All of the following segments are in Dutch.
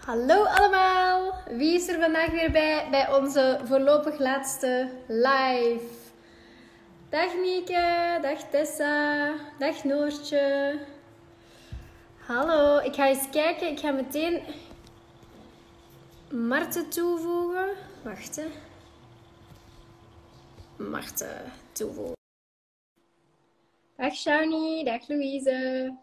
Hallo allemaal! Wie is er vandaag weer bij bij onze voorlopig laatste live? Dag Mieke, dag Tessa, dag Noortje. Hallo, ik ga eens kijken. Ik ga meteen Marten toevoegen. Wacht hè. Marten toevoegen. Dag Shani, dag Louise.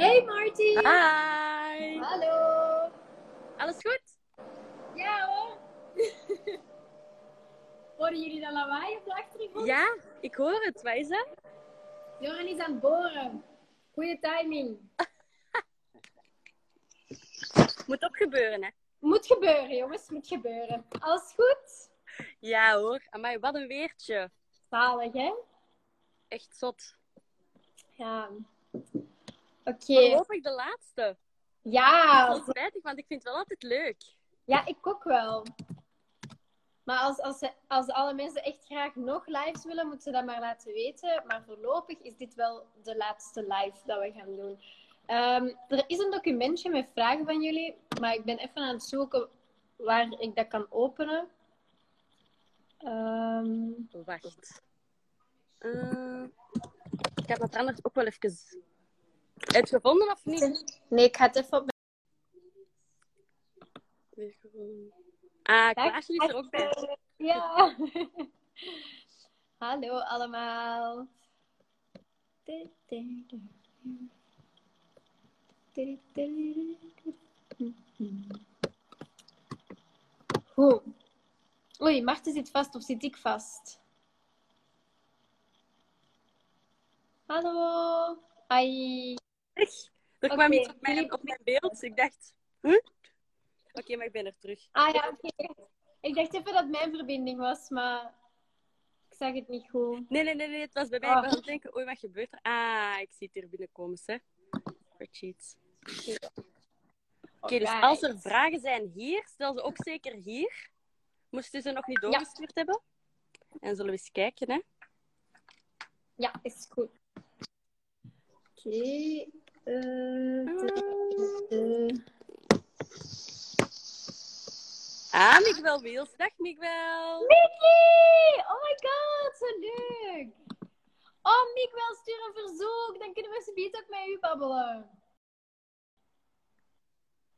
Hey Marty! Hi! Hallo! Alles goed? Ja hoor! Horen jullie dat lawaai op de achtergrond? Ja, ik hoor het. Wat is dat? Joran is aan het boren. Goeie timing. Moet ook gebeuren, hè? Moet gebeuren jongens, moet gebeuren. Alles goed? Ja hoor. Amai, wat een weertje. Zalig hè? Echt zot. Ja. Oké. Voorlopig de laatste. Ja. Dat is spijtig, want ik vind het wel altijd leuk. Ja, ik ook wel. Maar als, als, als alle mensen echt graag nog lives willen, moeten ze dat maar laten weten. Maar voorlopig is dit wel de laatste live dat we gaan doen. Ehm, er is een documentje met vragen van jullie, maar ik ben even aan het zoeken waar ik dat kan openen. Ehm, Wacht. Eh, ik heb dat anders ook wel even... Heb je het gevonden of niet? nee, ik ga het even op gevonden. Ah, mijn... Klaasje is er ook bij. Ja. Hallo allemaal. Goed. Oei, Marten zit vast of zit ik vast? Hallo. Ai. Er kwam iets op mijn, op mijn beeld. Ik dacht... Huh? Oké, maar ik ben er terug. Ah ja, oké. Ik dacht even dat mijn verbinding was, maar ik zag het niet goed. Nee, nee, nee, nee. Het was bij mij. Ah. Ik was aan het denken, oei, wat gebeurt er? Ah, ik zie het hier binnenkomen, hè. Spreadsheets. Oké, dus als er vragen zijn hier, stel ze ook zeker hier. Moesten ze nog niet doorgestuurd hebben? En zullen we eens kijken, hè? Ja, is goed. Oké. Ah, Miguel Wiels. Dag, Miguel. Mickey! Oh my god, zo leuk! Oh, Miguel, stuur een verzoek. Dan kunnen we ze ook met u babbelen.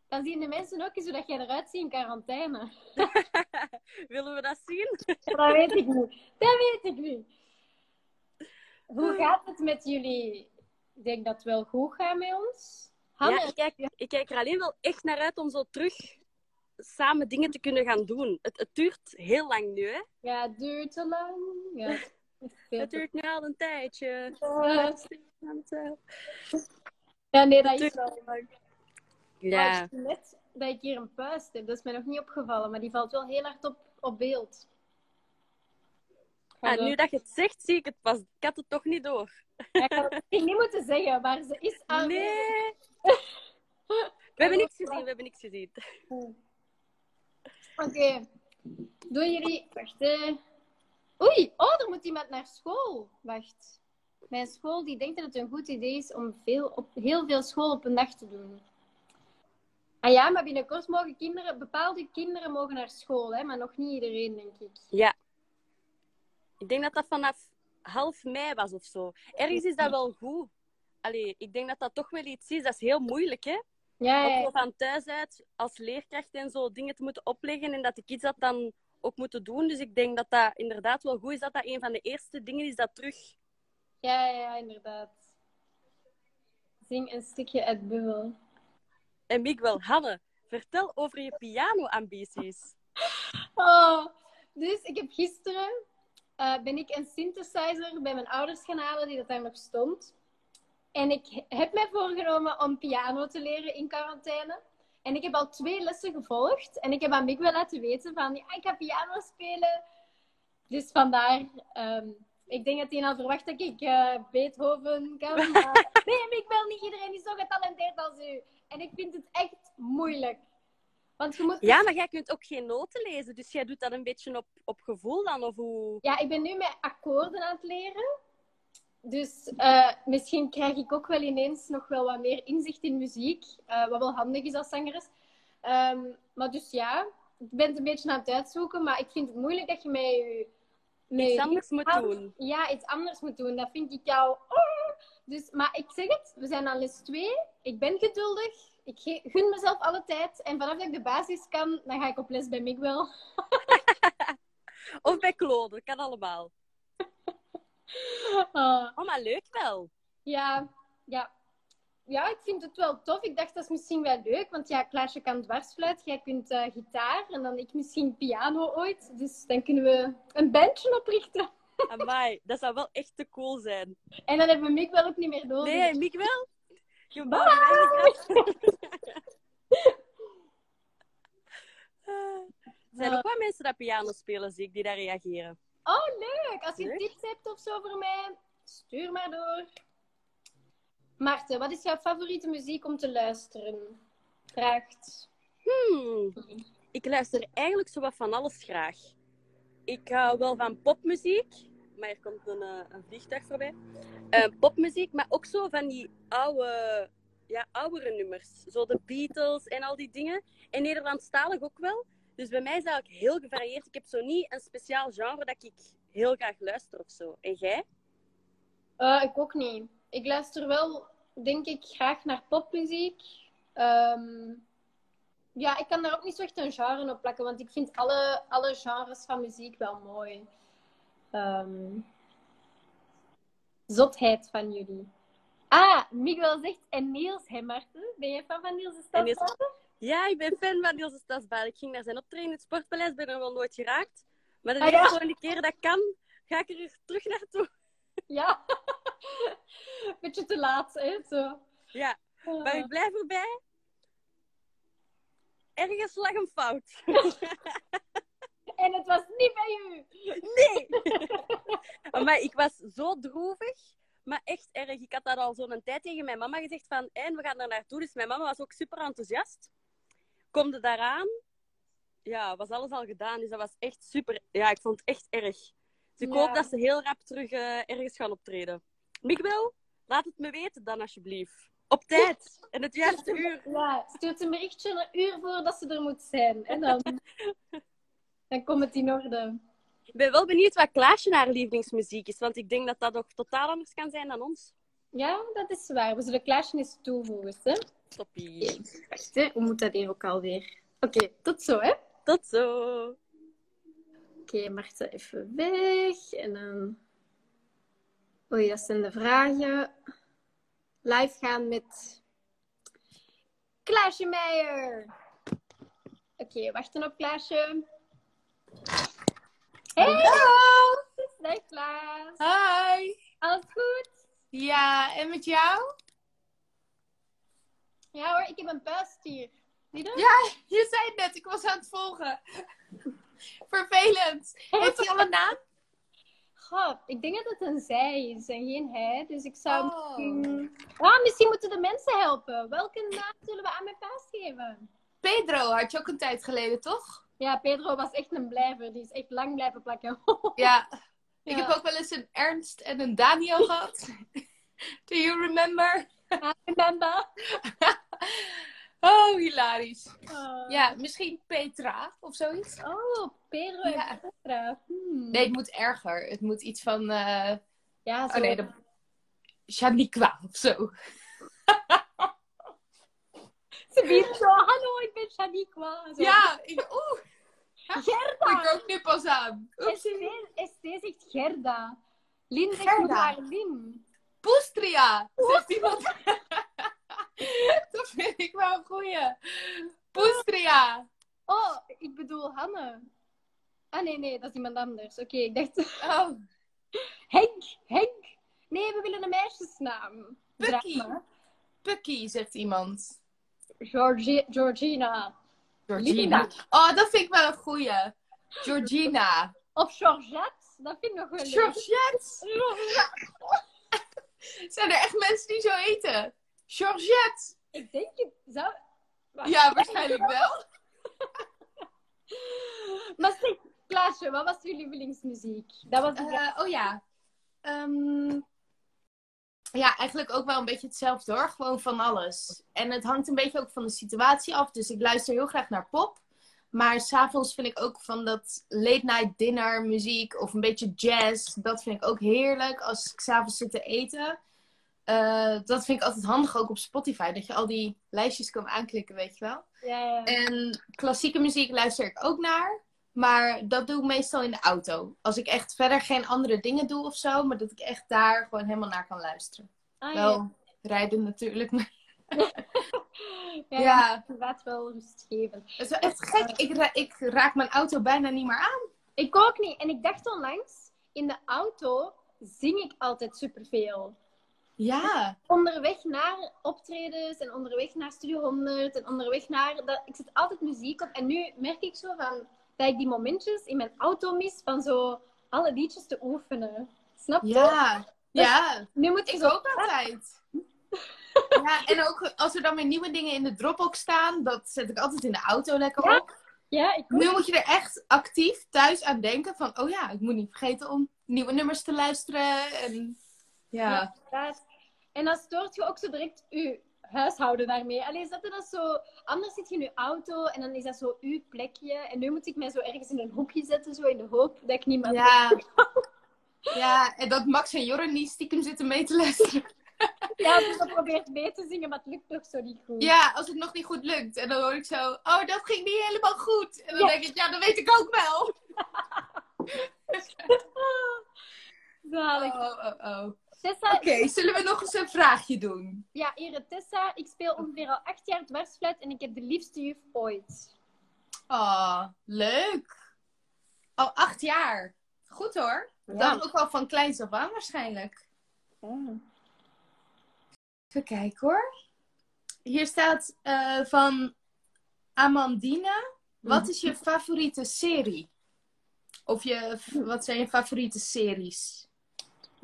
Dan zien de mensen ook eens hoe dat jij eruit ziet in quarantaine. Willen we dat zien? Dat weet ik niet. Dat weet ik niet. Hoe gaat het met jullie? Ik denk dat het wel goed gaat met ons. Hanne, Ja, ik kijk, ik kijk er alleen wel echt naar uit om zo terug samen dingen te kunnen gaan doen. Het, het duurt heel lang nu, hè? Ja, het duurt te lang. Ja, het duurt nu al een tijdje. Ja, nee, dat is wel. lang. Ja. net dat ik hier een puist heb. Dat is mij nog niet opgevallen, maar die valt wel heel hard op, op beeld. Nu dat je het zegt, zie ik het pas. Ik had het toch niet door. Ja, ik had het niet moeten zeggen, maar ze is aanwezig. Nee. We hebben niks gezien, we hebben niks gezien. Oké. Doen jullie... Wacht, hè. Oei, oh, er moet iemand naar school. Wacht. Mijn school die denkt dat het een goed idee is om veel op, heel veel school op een dag te doen. Ah ja, maar binnenkort mogen kinderen, bepaalde kinderen mogen naar school, hè, maar nog niet iedereen, denk ik. Ja. Ik denk dat dat vanaf half mei was of zo. Ergens is dat wel goed. Allee, ik denk dat dat toch wel iets is. Dat is heel moeilijk, hè? Ja, Ook van thuis uit als leerkracht en zo dingen te moeten opleggen en dat de kids dat dan ook moeten doen. Dus ik denk dat dat inderdaad wel goed is dat dat een van de eerste dingen is dat terug. Ja, ja, ja, inderdaad. Zing een stukje uit Bubbel. En Miguel, Hanne, vertel over je piano-ambities. Oh, dus ik heb gisteren eh, ben ik een synthesizer bij mijn ouders gaan halen die dat daar nog stond. En ik heb mij voorgenomen om piano te leren in quarantaine. En ik heb al twee lessen gevolgd. En ik heb aan Miguel laten weten van, ja, ik ga piano spelen. Dus vandaar, ehm, ik denk dat hij al verwacht dat ik eh, Beethoven kan. maar- nee, Miguel, niet iedereen is zo getalenteerd als u. En ik vind het echt moeilijk. Want je moet Ja, maar jij kunt ook geen noten lezen, dus jij doet dat een beetje op, op gevoel dan, of hoe? Ja, ik ben nu met akkoorden aan het leren. Dus eh, misschien krijg ik ook wel ineens nog wel wat meer inzicht in muziek. eh, wat wel handig is als zangeres. Ehm, maar dus ja, ik ben het een beetje aan het uitzoeken. Maar ik vind het moeilijk dat je met je... Met Iets anders moet doen. Ja, iets anders moet doen. Dat vind ik jou... Oh. Dus, maar ik zeg het, we zijn aan les 2. Ik ben geduldig. Ik gun mezelf alle tijd. En vanaf dat ik de basis kan, dan ga ik op les bij Miguel. Of bij Claude, dat kan allemaal. Ah. Oh, maar leuk wel. Ja, ja. Ja, ik vind het wel tof. Ik dacht, dat is misschien wel leuk. Want ja, Klaasje kan dwarsfluit. Jij kunt eh, gitaar. En dan ik misschien piano ooit. Dus dan kunnen we een bandje oprichten. Amai, dat zou wel echt te cool zijn. En dan hebben we Mick wel ook niet meer nodig. Nee, Mick wel? Je. Er zijn ook wel mensen die piano spelen, zie ik, die daar reageren. Oh, leuk. Als je Leuk. tips hebt of zo voor mij, stuur maar door. Maarten, wat is jouw favoriete muziek om te luisteren? Vraagt. Hmm, ik luister eigenlijk zo wat van alles graag. Ik hou wel van popmuziek, maar er komt een, eh, een vliegtuig voorbij. Eh, popmuziek, maar ook zo van die oude, ja, oudere nummers. Zo de Beatles en al die dingen. En Nederlandstalig ook wel. Dus bij mij is dat eigenlijk heel gevarieerd. Ik heb zo niet een speciaal genre dat ik heel graag luister of zo. En jij? Eh, ik ook niet. Ik luister wel, denk ik, graag naar popmuziek. Ehm, ja, ik kan daar ook niet zo echt een genre op plakken, want ik vind alle, alle genres van muziek wel mooi. Ehm, zotheid van jullie. Ah, Miguel zegt, en Niels, hè Marten? Ben je fan van Niels de? Ja, ik ben fan van Niels de. Ik ging naar zijn optreden in het Sportpaleis, ben er wel nooit geraakt. Maar de Ah, ja. volgende keer dat kan, ga ik er terug naartoe. Ja. Beetje te laat, hè? Zo. Ja, maar ik blijf erbij. Ergens lag een fout. En het was niet bij u. Nee! maar ik was zo droevig, maar echt erg. Ik had dat al zo'n tijd tegen mijn mama gezegd van, en we gaan er naartoe. Dus mijn mama was ook super enthousiast. Komde daaraan. Ja, was alles al gedaan. Dus dat was echt super. Ja, ik vond het echt erg. Dus ik Ja. hoop dat ze heel rap terug eh, ergens gaan optreden. Miguel, laat het me weten dan alsjeblieft. Op tijd. En het juiste uur. Ja, stuurt een berichtje een uur voordat ze er moet zijn. En dan, dan komt het in orde. Ik ben wel benieuwd wat Klaasje haar lievelingsmuziek is. Want ik denk dat dat ook totaal anders kan zijn dan ons. Ja, dat is waar. We zullen Klaasje eens toevoegen. Hè? Toppie. Wacht, hè. hoe moet dat hier ook alweer? Oké, tot zo, hè? Tot zo. Oké, Marten even weg. En dan... Oei, dat zijn de vragen. Live gaan met Klaasje Meijer. Oké, wachten op Klaasje. Hey! Dag Klaas. Hi. Alles goed? Ja, en met jou? Ja hoor, ik heb een puistdier. Zie je dat? Ja, je zei het net, ik was aan het volgen. Vervelend. Heeft hij al een naam? Goh, ik denk dat het een zij is en geen hij. Dus ik zou Oh. misschien... Ah, misschien moeten de mensen helpen. Welke naam zullen we aan mijn paas geven? Pedro had je ook een tijd geleden, toch? Ja, Pedro was echt een blijver. Die is echt lang blijven plakken. Ja. Ik heb ook wel eens een Ernst en een Daniel gehad. Do you remember? I remember. oh, hilarisch. Oh. Ja, misschien Petra of zoiets. Oh, Pedro Ja. en Petra. Hmm. Nee, het moet erger. Het moet iets van... eh Ja, zo. Oh nee, de... Of zo. Ze biedt zo, hallo, ik ben. Zo. Ja, ik... Oeh, Gerda. ik ook nu pas aan. ST, zegt Gerda. Lin zegt Gerda. Lin. Poestria, zegt iemand. dat vind ik wel een goeie. Poestria. Oh, ik bedoel Hanne. Ah nee, nee, dat is iemand anders. Oké, ik dacht... Oh, Henk, Henk. Nee, we willen een meisjesnaam. Bucky. Drama. Pucky, zegt iemand. Georgi- Georgina. Georgina. Oh, dat vind ik wel een goeie. Georgina. Of Georgette. Dat vind ik nog wel leuk. Georgette. Zijn er echt mensen die zo heten? Georgette. Ik denk het zou... Wacht. Ja, waarschijnlijk wel. Maar zeg, Klaasje, wat was jullie lievelingsmuziek? Dat was. Eh, oh ja. Ehm, ja, eigenlijk ook wel een beetje hetzelfde hoor. Gewoon van alles. En het hangt een beetje ook van de situatie af. Dus ik luister heel graag naar pop. Maar s'avonds vind ik ook van dat late night dinner muziek of een beetje jazz. Dat vind ik ook heerlijk als ik s'avonds zit te eten. Eh, dat vind ik altijd handig ook op Spotify. Dat je al die lijstjes kan aanklikken, weet je wel. Ja, ja. En klassieke muziek luister ik ook naar. Maar dat doe ik meestal in de auto. Als ik echt verder geen andere dingen doe of zo. Maar dat ik echt daar gewoon helemaal naar kan luisteren. Ah, Wel rijden natuurlijk. maar ja. Ja. Inderdaad wel rustgevend. Het is wel echt gek. Ik, ra- ik raak mijn auto bijna niet meer aan. Ik ook niet. En ik dacht onlangs, in de auto zing ik altijd superveel. Ja. Onderweg naar optredens en onderweg naar Studio 100 en onderweg naar... Dat, ik zet altijd muziek op. En nu merk ik zo van, dat ik die momentjes in mijn auto mis van zo alle liedjes te oefenen. Snap je? Ja. Ja. Nu moet Ik zo... ook altijd. Ja, en ook als er dan weer nieuwe dingen in de Dropbox staan, dat zet ik altijd in de auto lekker Ja. op. Ja, ik Nu moet je er echt actief thuis aan denken van, oh ja, ik moet niet vergeten om nieuwe nummers te luisteren. En ja. Ja. En dan stoort je ook zo direct je huishouden daarmee. Alleen dat dat zo... Anders zit je in je auto en dan is dat zo uw plekje. En nu moet ik mij zo ergens in een hoekje zetten, zo in de hoop dat ik niet meer... Ja. Ja, en dat Max en Jorren niet stiekem zitten mee te luisteren. Ja, dus dat probeert mee te zingen, maar het lukt toch zo niet goed. Ja, als het nog niet goed lukt. En dan hoor ik zo, oh, dat ging niet helemaal goed. En dan Ja. denk ik, ja, dat weet ik ook wel. Zalig. Oh, oh, oh. Oké, zullen we nog eens een vraagje doen? ja, hier, Tessa, ik speel ongeveer al acht jaar dwarsfluit en ik heb de liefste juf ooit. Oh, leuk. Al acht jaar. Goed hoor. Ja. Dan ook wel van kleins af aan waarschijnlijk. Even kijken hoor. Hier staat eh, van Amandine. Wat is je favoriete serie? Of je, wat zijn je favoriete series?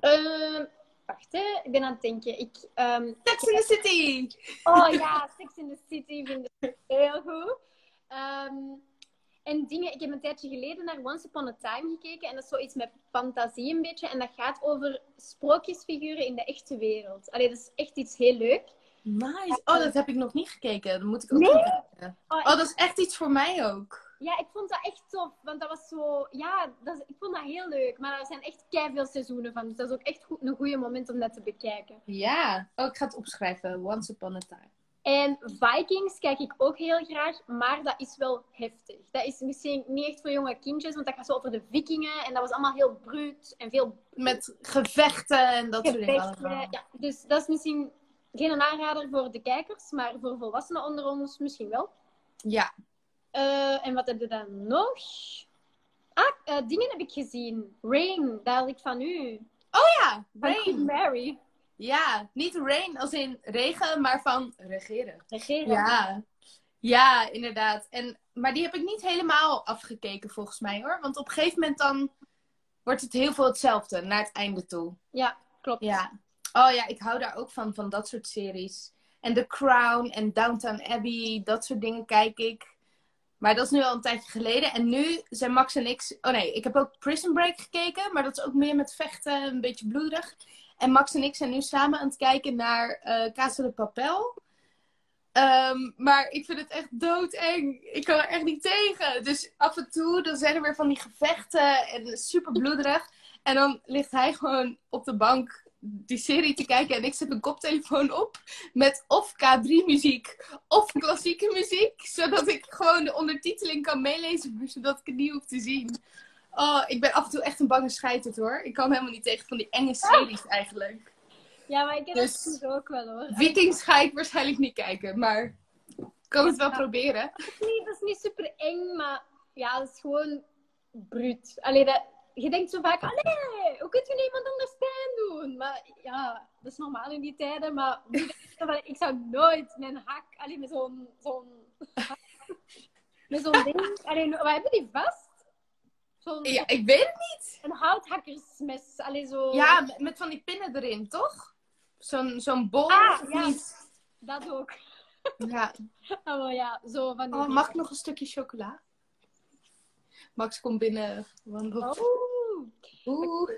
Ehm, wacht, hè. ik ben aan het denken. Ik, ehm, Sex in the City! Oh ja, Sex in the City vind ik heel goed. Ehm, en dingen, ik heb een tijdje geleden naar Once Upon a Time gekeken. En dat is zoiets met fantasie een beetje. En dat gaat over sprookjesfiguren in de echte wereld. Allee, dat is echt iets heel leuk. Nice. Oh, dat heb ik nog niet gekeken. Dat moet ik ook Nee? kijken. Oh, Oh, dat is echt iets voor mij ook. Ja, ik vond dat echt tof. Want dat was zo... Ja, dat ik vond dat heel leuk. Maar er zijn echt veel seizoenen van. Dus dat is ook echt goed, een goede moment om dat te bekijken. Ja. Oh, ik ga het opschrijven. Once Upon a Time. En Vikings kijk ik ook heel graag, maar dat is wel heftig. Dat is misschien niet echt voor jonge kindjes, want dat gaat zo over de vikingen. En dat was allemaal heel bruut en veel Met gevechten en dat soort dingen. Ja, dus dat is misschien geen aanrader voor de kijkers, maar voor volwassenen onder ons misschien wel. Ja. Eh, en wat heb je dan nog? Ah, eh, dingen heb ik gezien. Rain, dat ik van u. Ja, Van Queen Rain. Mary. Ja, niet rain als in regen, maar van regeren. Regeren. Ja, ja inderdaad. En, maar die heb ik niet helemaal afgekeken volgens mij hoor. Want op een gegeven moment dan wordt het heel veel hetzelfde naar het einde toe. Ja, klopt. Ja. Oh ja, ik hou daar ook van, van dat soort series. En The Crown en Downtown Abbey, dat soort dingen kijk ik. Maar dat is nu al een tijdje geleden. En nu zijn Max en ik... Oh nee, ik heb ook Prison Break gekeken. Maar dat is ook meer met vechten, een beetje bloederig. En Max en ik zijn nu samen aan het kijken naar Casa de Papel. Ehm, maar ik vind het echt doodeng. Ik kan er echt niet tegen. Dus af en toe dan zijn er weer van die gevechten en super bloederig. En dan ligt hij gewoon op de bank die serie te kijken en ik zet mijn koptelefoon op met of K3-muziek of klassieke muziek, zodat ik gewoon de ondertiteling kan meelezen, maar zodat ik het niet hoef te zien. Oh, ik ben af en toe echt een bange scheiter hoor. Ik kan helemaal niet tegen van die enge series eigenlijk. Ja, maar ik heb Dus- soms ook wel hoor. Vikings ga ik waarschijnlijk niet kijken, maar ik kan het wel proberen. niet, dat is niet super eng, maar ja, dat is gewoon bruut. Allee, dat, je denkt zo vaak, allee, hoe kun je iemand anders pijn doen? Maar ja, dat is normaal in die tijden, maar ik zou nooit mijn hak, allee, met zo'n, zo'n, met zo'n ding, allee, waar hebben die vast? Ja, ik weet het niet. een houthakkersmes, allee, zo. Ja, met, van die pinnen erin, toch? Zo'n zo'n bol Ah, of ja. niet? Dat ook. Ja. Oh ja, zo van die Oh, mag ik nog een stukje chocola? Max komt binnen wandelen. Oh. Oeh.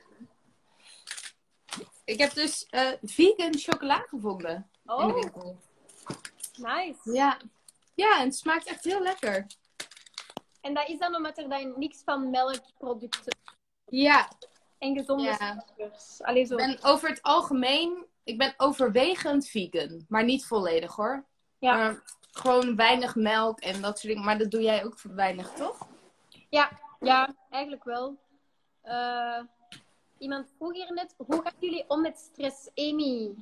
Ik heb dus eh, vegan chocola gevonden in de Oh, winkel. nice. Ja. Ja, en het smaakt echt heel lekker. En dat is dan omdat er dan niks van melkproducten Ja, en gezonde Ja. Allee, zo. ik ben over het algemeen, ik ben overwegend vegan. Maar niet volledig hoor. Ja. Maar gewoon weinig melk en dat soort dingen. Maar dat doe jij ook weinig, toch? Ja, ja, eigenlijk wel. Eh, iemand vroeg hier net, hoe gaan jullie om met stress, Amy?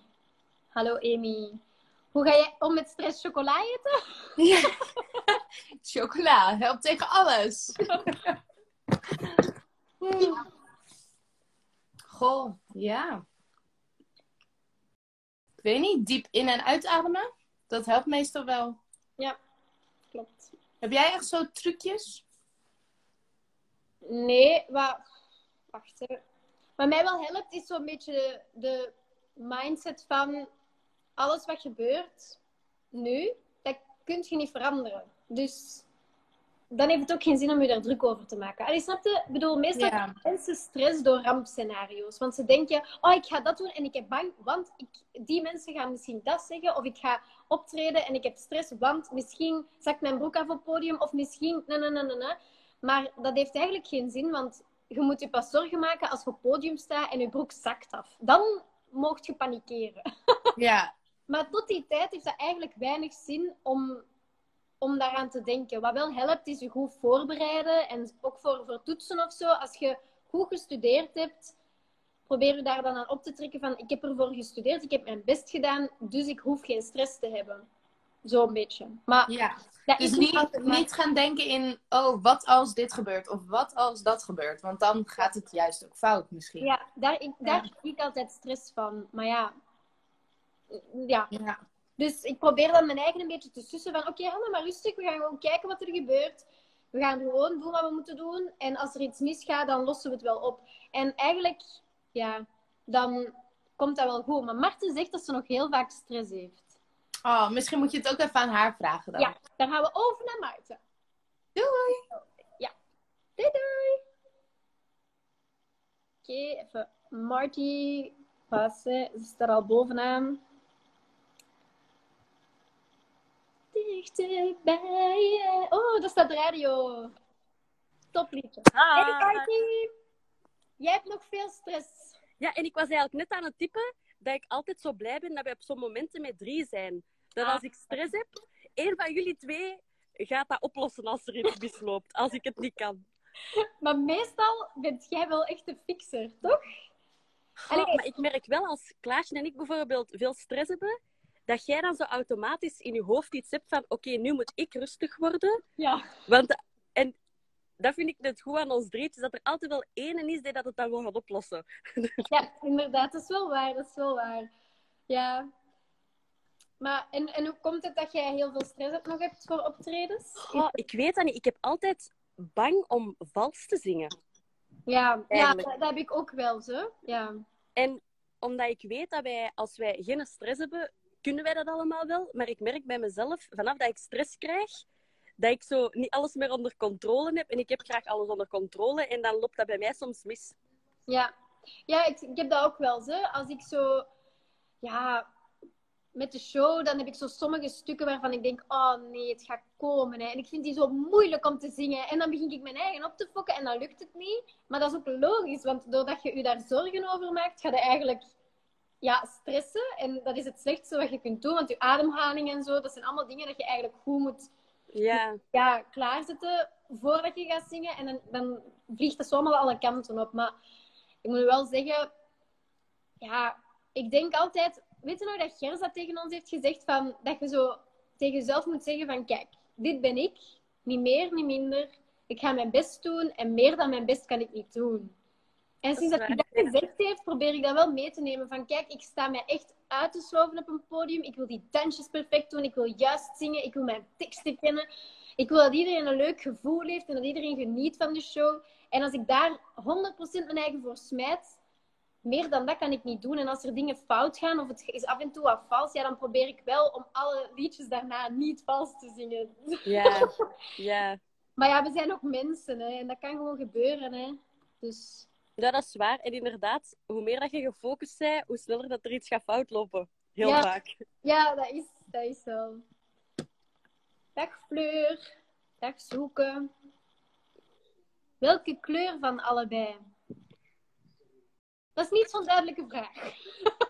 Hallo Amy. Hoe ga jij om met stress chocola eten? Ja. Chocola helpt tegen alles. Goh, ja. Ik weet niet, diep in- en uitademen. Dat helpt meestal wel. Klopt. Heb jij echt zo trucjes? Nee, maar... Wacht, hè. Wat mij wel helpt, is zo'n beetje de mindset van... Alles wat gebeurt nu, dat kun je niet veranderen. Dus dan heeft het ook geen zin om je daar druk over te maken. Allee, snap je? Ik bedoel, meestal Ja. mensen stress door rampscenario's. Want ze denken, oh, ik ga dat doen en ik heb bang, want ik, die mensen gaan misschien dat zeggen. Of ik ga optreden en ik heb stress, want misschien zakt mijn broek af op het podium. Of misschien, nee, nee, nee, nee. Maar dat heeft eigenlijk geen zin, want je moet je pas zorgen maken als je op het podium staat en je broek zakt af. Dan mocht je panikeren. Ja. Maar tot die tijd heeft dat eigenlijk weinig zin om, om daaraan te denken. Wat wel helpt, is je goed voorbereiden. En ook voor, voor toetsen of zo. Als je goed gestudeerd hebt, probeer je daar dan aan op te trekken van ik heb ervoor gestudeerd, ik heb mijn best gedaan, dus ik hoef geen stress te hebben. Zo'n beetje. Maar ja. Dus niet, niet gaan denken in, oh, wat als dit gebeurt? Of wat als dat gebeurt? Want dan gaat het juist ook fout misschien. Ja, daar, ik, daar ik altijd stress van. Maar ja, ja. Ja. Dus ik probeer dan mijn eigen een beetje te sussen van oké, hou maar rustig, we gaan gewoon kijken wat er gebeurt. We gaan gewoon doen wat we moeten doen. En als er iets misgaat, dan lossen we het wel op. En eigenlijk, ja, dan komt dat wel goed. Maar Marten zegt dat ze nog heel vaak stress heeft. Oh, misschien moet je het ook even aan haar vragen dan. Ja, dan gaan we over naar Maarten. Doei! Ja. Doei doei! Oké, even Marty passen. Ze staat al bovenaan. Dichterbij je. Oh, daar staat de radio. Topliedje. Hey Ah. Marty! Jij hebt nog veel stress. Ja, en ik was eigenlijk net aan het typen dat ik altijd zo blij ben dat we op zo'n momenten met drie zijn. Dat als ik stress heb, één van jullie twee gaat dat oplossen als er iets misloopt. Als ik het niet kan. Maar meestal bent jij wel echt de fixer, toch? Allee. Oh, maar ik merk wel als Klaasje en ik bijvoorbeeld veel stress hebben, dat jij dan zo automatisch in je hoofd iets hebt van oké, nu moet ik rustig worden. Ja. Want, en dat vind ik net goed aan ons drietjes, dat er altijd wel één is die dat het dan wil gaan oplossen. Ja, inderdaad, dat is wel waar, dat is wel waar. Ja. Maar, en, en hoe komt het dat jij heel veel stress hebt nog hebt voor optredens? Oh, ik weet dat niet. Ik heb altijd bang om vals te zingen. Ja, ja dat heb ik ook wel zo. Ja. En omdat ik weet dat wij, als wij geen stress hebben, kunnen wij dat allemaal wel. Maar ik merk bij mezelf, vanaf dat ik stress krijg, dat ik zo niet alles meer onder controle heb. En ik heb graag alles onder controle. En dan loopt dat bij mij soms mis. Ja, ja ik, ik heb dat ook wel zo. Als ik zo, ja, met de show, dan heb ik zo sommige stukken waarvan ik denk, oh nee, het gaat komen. Hè. En ik vind die zo moeilijk om te zingen. En dan begin ik mijn eigen op te fokken en dan lukt het niet. Maar dat is ook logisch, want doordat je je daar zorgen over maakt, ga je eigenlijk ja, stressen. En dat is het slechtste wat je kunt doen, want je ademhaling en zo, dat zijn allemaal dingen dat je eigenlijk goed moet Ja, ja, klaarzetten voordat je gaat zingen. En dan, dan vliegt dat zo allemaal alle kanten op. Maar ik moet wel zeggen, ja, ik denk altijd, weet je nog dat Gers dat tegen ons heeft gezegd, van, dat je zo tegen jezelf moet zeggen van, kijk, dit ben ik, niet meer, niet minder. Ik ga mijn best doen en meer dan mijn best kan ik niet doen. En sinds dat hij dat gezegd heeft, probeer ik dat wel mee te nemen. Van kijk, ik sta mij echt uit te sloven op een podium. Ik wil die dansjes perfect doen. Ik wil juist zingen. Ik wil mijn teksten kennen. Ik wil dat iedereen een leuk gevoel heeft en dat iedereen geniet van de show. En als ik daar 100% mijn eigen voor smijt, meer dan dat kan ik niet doen. En als er dingen fout gaan of het is af en toe wat vals, ja, dan probeer ik wel om alle liedjes daarna niet vals te zingen. ja, ja. Maar ja, we zijn ook mensen hè, en dat kan gewoon gebeuren. Hè. Dus Ja, dat is waar. En inderdaad, hoe meer dat je gefocust bent, hoe sneller dat er iets gaat fout lopen. Heel Ja. vaak. Ja, dat is, dat is zo. Dag Fleur. Dag Zoeken. Welke kleur van allebei? Dat is niet zo'n duidelijke vraag.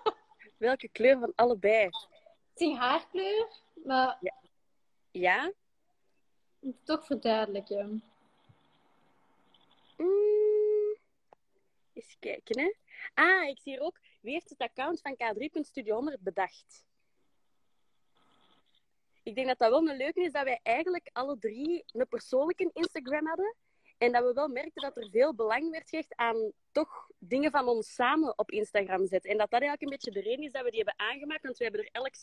Welke kleur van allebei? Is haarkleur, maar Ja? toch verduidelijken. Mm. Eens kijken, hè. Ah, ik zie hier ook. Wie heeft het account van K3.studio 100 bedacht? Ik denk dat dat wel een leuke is dat wij eigenlijk alle drie een persoonlijke Instagram hadden. En dat we wel merkten dat er veel belang werd gehecht aan toch dingen van ons samen op Instagram zetten. En dat dat eigenlijk een beetje de reden is dat we die hebben aangemaakt. Want we hebben er elk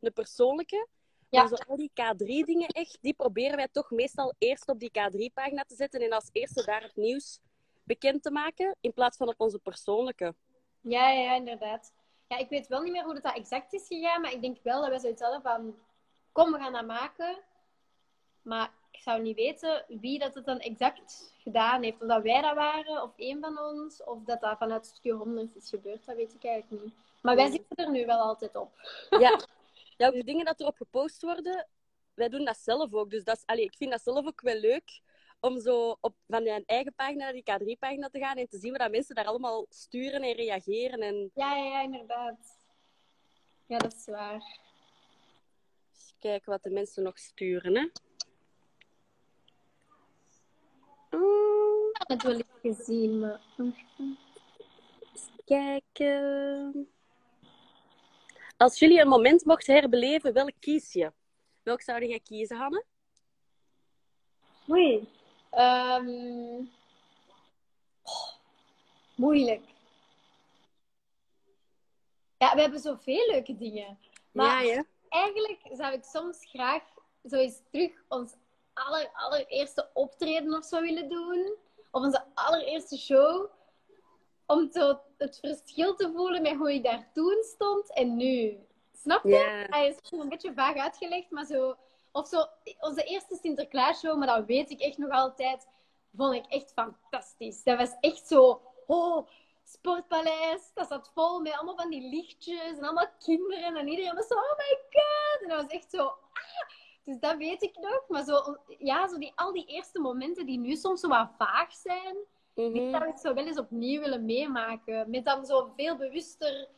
een persoonlijke. Ja. Maar zo al die K3-dingen echt, die proberen wij toch meestal eerst op die K3-pagina te zetten. En als eerste daar het nieuws bekend te maken. In plaats van op onze persoonlijke. Ja, ja, inderdaad. Ja, ik weet wel niet meer hoe dat, exact is gegaan, maar ik denk wel dat wij zoiets hadden van, kom, we gaan dat maken. Maar zou niet weten wie dat het dan exact gedaan heeft. Of dat wij dat waren, of één van ons, of dat dat vanuit Studio 100 is gebeurd, dat weet ik eigenlijk niet. Maar wij zitten er nu wel altijd op. Ja. ja, ook de dingen dat erop gepost worden, wij doen dat zelf ook. Dus dat is, allee, ik vind dat zelf ook wel leuk om zo op, van mijn eigen pagina naar die K3-pagina te gaan en te zien wat mensen daar allemaal sturen en reageren. En Ja, ja, ja, inderdaad. Ja, dat is waar. kijken wat de mensen nog sturen. Hè. Mm, eens gezien, maar... eens kijken. Als jullie een moment mochten herbeleven, welk kies je? Welk zou jij kiezen, Hanne? Oei. Ehm, oh, moeilijk. Ja, we hebben zoveel leuke dingen. Maar Ja, ja. eigenlijk zou ik soms graag zo eens terug ons aller, allereerste optreden of zo willen doen. Of onze allereerste show. Om zo het verschil te voelen met hoe ik daar toen stond en nu. Snap je? Hij is een beetje vaag uitgelegd, maar zo... Of zo, onze eerste Sinterklaasshow, maar dat weet ik echt nog altijd, vond ik echt fantastisch. Dat was echt zo... Oh, Sportpaleis, dat zat vol met allemaal van die lichtjes en allemaal kinderen. En iedereen was zo, oh my god! En dat was echt zo... Ah! Dus dat weet ik nog. Maar zo, ja, zo die, al die eerste momenten die nu soms zo wat vaag zijn, die Mhm. zou ik zo wel eens opnieuw willen meemaken. Met dan zo veel bewuster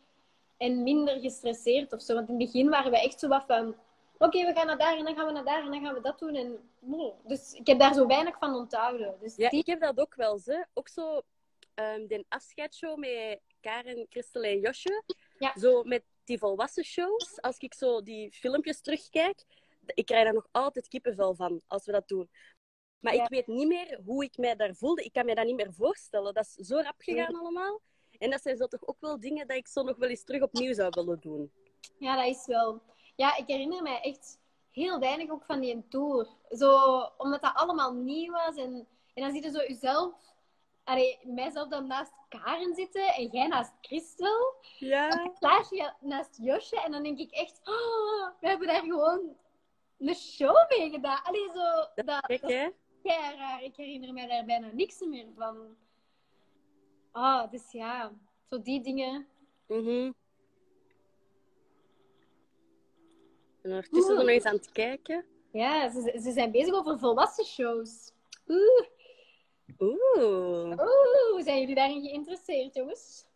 en minder gestresseerd of zo. Want in het begin waren we echt zo wat van... Oké, we gaan naar daar en dan gaan we naar daar en dan gaan we dat doen. En, oh. Dus ik heb daar zo weinig van onthouden. Dus Ja, die- ik heb dat ook wel. Ze. Ook zo ehm de afscheidsshow met Karen, Christel en Josje. Ja. Zo met die volwassen shows. Als ik zo die filmpjes terugkijk, ik krijg daar nog altijd kippenvel van als we dat doen. Maar Ja. ik weet niet meer hoe ik mij daar voelde. Ik kan me dat niet meer voorstellen. Dat is zo rap gegaan allemaal. En dat zijn zo toch ook wel dingen dat ik zo nog wel eens terug opnieuw zou willen doen. Ja, dat is wel. Ja, ik herinner mij echt heel weinig ook van die tour. Zo, omdat dat allemaal nieuw was. En, en dan zie je zo jezelf, allee, mijzelf dan naast Karen zitten en jij naast Christel. Ja. Klaasje naast Josje. En dan denk ik echt, oh, we hebben daar gewoon een show mee gedaan. Allee, zo, dat, dat, Kijk, is hè. kei raar. Ik herinner mij daar bijna niks meer van. Ah, dus ja, zo die dingen. Mhm. En ondertussen Oeh. nog eens aan het kijken. Ja, ze, ze zijn bezig over volwassen shows. Oeh. Oeh. Oeh, zijn jullie daarin geïnteresseerd, jongens?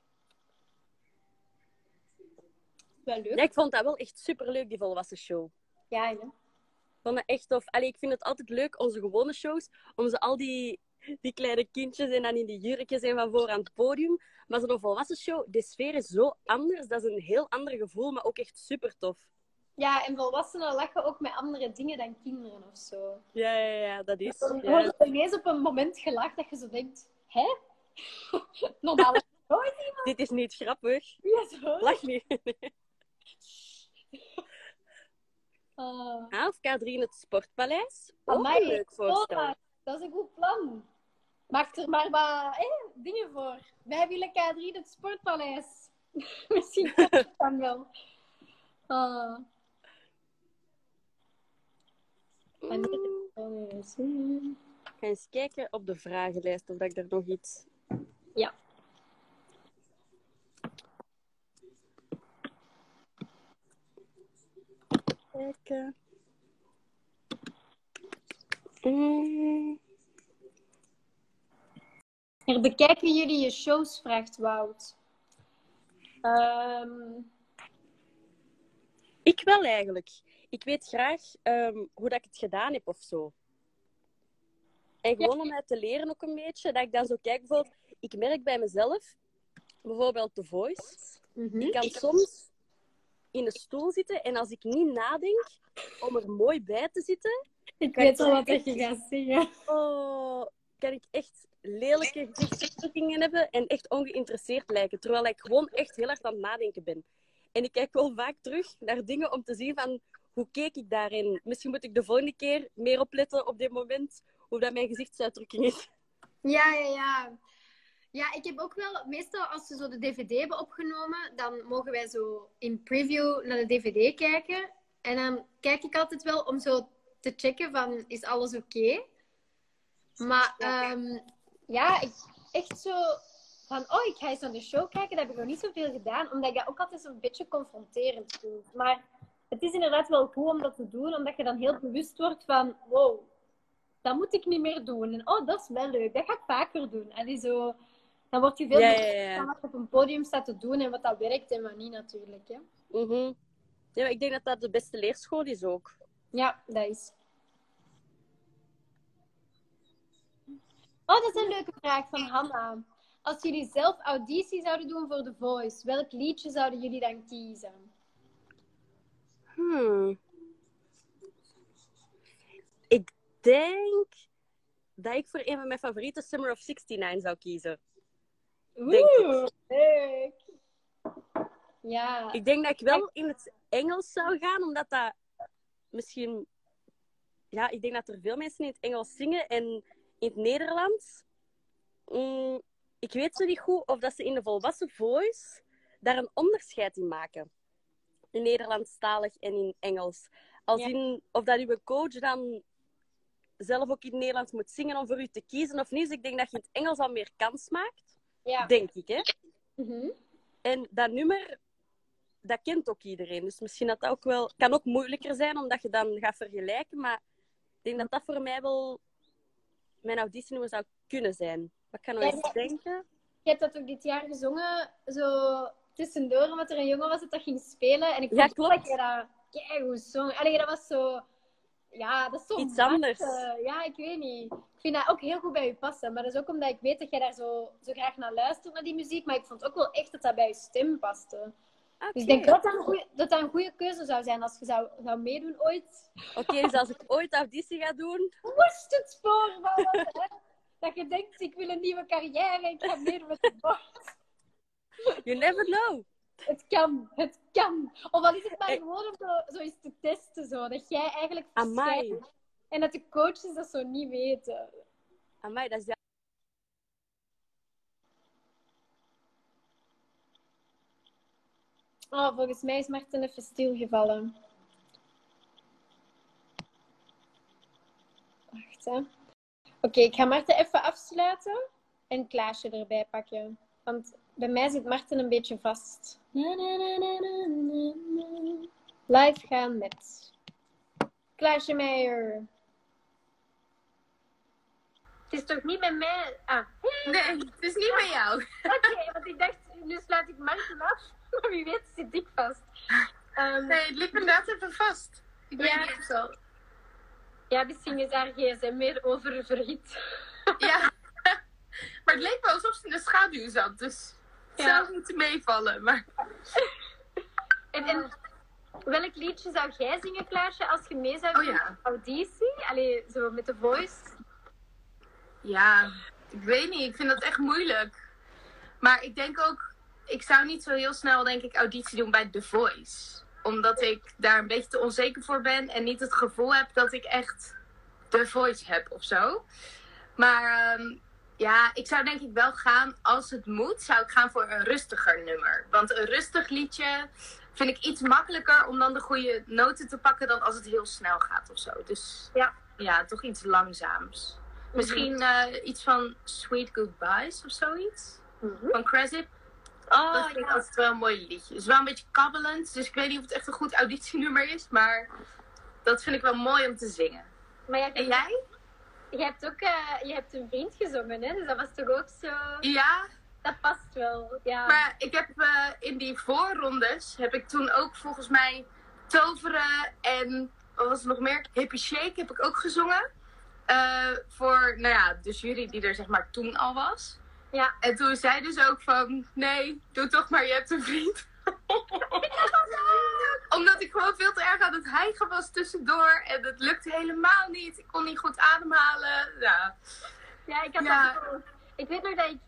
Wel leuk. Ja, ik vond dat wel echt superleuk, die volwassen show. Ja, ja. Vond dat echt tof. Allee, ik vind het altijd leuk, onze gewone shows, om ze al die, die kleine kindjes en dan in die jurkjes en van voor aan het podium. Maar zo'n volwassen show, de sfeer is zo anders. Dat is een heel ander gevoel, maar ook echt super tof. Ja, en volwassenen lachen ook met andere dingen dan kinderen of zo. Ja, ja, ja, dat is. Dan Ja. wordt ineens op een moment gelacht dat je zo denkt, hè? Normaal nooit Dit is niet grappig. iemand zo. Lach niet. Ah, of K3 in het Sportpaleis. Amai, leuk voorstel. Dat is een goed plan. Maak er maar wat hè, dingen voor. Wij willen K3 het Sportpaleis. Misschien komt het dan wel. Is- Ik ga eens kijken op de vragenlijst of dat ik er nog iets... Ja. Kijken. Mm. Herbekijken jullie je shows, vraagt Wout. Ehm, Ik wel eigenlijk. Ik weet graag ehm, hoe dat ik het gedaan heb of zo. En gewoon om uit te leren ook een beetje. Dat ik dan zo kijk bijvoorbeeld. Ik merk bij mezelf, bijvoorbeeld The Voice. mhm. Ik kan soms in een stoel zitten en als ik niet nadenk om er mooi bij te zitten, Ik Kan weet ik al wat echt- dat je gaat zingen. oh, kan ik echt lelijke gezichtsuitdrukkingen hebben en echt ongeïnteresseerd lijken. Terwijl ik gewoon echt heel hard aan het nadenken ben. En ik kijk wel vaak terug naar dingen om te zien van hoe keek ik daarin. Misschien moet ik de volgende keer meer opletten op dit moment hoe dat mijn gezichtsuitdrukking is. Ja, ja, ja. Ja, ik heb ook wel, meestal als ze zo de DVD hebben opgenomen, dan mogen wij zo in preview naar de DVD kijken. En dan kijk ik altijd wel om zo te checken van, is alles oké? Maar ehm, ja, ik, echt zo van, oh, ik ga eens naar de show kijken. Dat heb ik nog niet zoveel gedaan, omdat ik dat ook altijd zo'n beetje confronterend vind. Maar het is inderdaad wel goed om dat te doen, omdat je dan heel bewust wordt van, wow, dat moet ik niet meer doen. En oh, dat is wel leuk, dat ga ik vaker doen. En die zo, dan word je veel Ja, ja, bewust ja. van wat je op een podium staat te doen en wat dat werkt en wat niet natuurlijk. Hè. Mhm. ja, maar ik denk dat dat de beste leerschool is ook. Ja, dat is. Oh, dat is een leuke vraag van Hanna. Als jullie zelf auditie zouden doen voor The Voice, welk liedje zouden jullie dan kiezen? Hmm. Ik denk dat ik voor een van mijn favoriete Summer of 69 zou kiezen. Oeh, leuk. Ja, Ik denk dat ik wel in het Engels zou gaan, omdat dat misschien... Ja, ik denk dat er veel mensen in het Engels zingen en in het Nederlands... mm, ik weet zo niet goed of dat ze in de volwassen voice daar een onderscheid in maken. In Nederlandstalig en in Engels. Als Ja. in, of dat uw coach dan zelf ook in het Nederlands moet zingen om voor u te kiezen of niet. Dus ik denk dat je in het Engels al meer kans maakt. Ja. Denk ik, hè. Mhm. En dat nummer, dat kent ook iedereen. Dus misschien dat dat ook wel... kan ook moeilijker zijn, omdat je dan gaat vergelijken. Maar ik denk dat dat voor mij wel mijn auditienummer zou kunnen zijn. Wat kan nou eens denken? Je hebt dat ook dit jaar gezongen, zo tussendoor, omdat er een jongen was dat dat ging spelen. En ik Ja, vond klopt. dat je dat keigoed zong. Allee, dat was zo... Ja, dat is zo Iets anders. eh, ja, ik weet niet. Ik vind dat ook heel goed bij je passen. Maar dat is ook omdat ik weet dat jij daar zo, zo graag naar luistert, naar die muziek. Maar ik vond ook wel echt dat dat bij je stem paste. Oké, Dus ik denk dat dat een goeie- dat dat een goede keuze zou zijn als je zou, zou meedoen ooit. Oké, dus als ik ooit auditie ga doen... Moest het hè? Dat je denkt, ik wil een nieuwe carrière, ik ga meedoen met de bord. You never know. Het kan, het kan. Of al is het maar gewoon om zo, zo eens te testen, zo. Dat jij eigenlijk verschijnt. En dat de coaches dat zo niet weten. Amai, dat is... ja- Oh, volgens mij is Marten even stilgevallen. Wacht, hè. Oké, ik ga Marten even afsluiten en Klaasje erbij pakken. Want bij mij zit Marten een beetje vast. Na, na, na, na, na, na, na. Live gaan met Klaasje Meijer. Het is toch niet met mij? Ah, Nee, het is niet bij jou. oké, want ik dacht, nu sluit ik Marten af. Maar wie weet zit ik vast. Ehm, Nee, het liep inderdaad even vast. Ik weet Ja. niet zo. Ja, misschien is haar gsm meer oververhit. Ja. maar het leek wel alsof ze in de schaduw zat. Dus Ja. zou moeten meevallen. Maar En, en welk liedje zou jij zingen, Klaasje, als je mee zou Oh doen ja. aan auditie? Allee, zo met de voice. ja, ik weet niet. Ik vind dat echt moeilijk. Maar ik denk ook, ik zou niet zo heel snel denk ik auditie doen bij The Voice. Omdat ik daar een beetje te onzeker voor ben en niet het gevoel heb dat ik echt The Voice heb of zo. Maar ehm, ja, ik zou denk ik wel gaan, als het moet, zou ik gaan voor een rustiger nummer. Want een rustig liedje vind ik iets makkelijker om dan de goede noten te pakken dan als het heel snel gaat of zo. Dus Ja. ja toch iets langzaams. Misschien eh, iets van Sweet Goodbyes of zoiets. Mhm. Van Cresip. Oh, dat vind ik ja. altijd wel een mooi liedje. Het is wel een beetje kabbelend, dus ik weet niet of het echt een goed auditienummer is, maar dat vind ik wel mooi om te zingen. Maar En jij? Je hebt ook eh, je hebt een vriend gezongen, hè? Dus dat was toch ook zo... Ja, Dat past wel, ja. maar ik heb eh, in die voorrondes heb ik toen ook volgens mij toveren en wat was het nog meer? Hippie Shake heb ik ook gezongen. Eh, voor, nou ja, de jury die er zeg maar toen al was. Ja. En toen zei dus ook van, nee, doe toch maar, je hebt een vriend. Omdat ik gewoon veel te erg aan het hijgen was tussendoor. En het lukte helemaal niet. Ik kon niet goed ademhalen. Ja. Ja, ik had Ja. dat ook. Ik weet nog dat ik...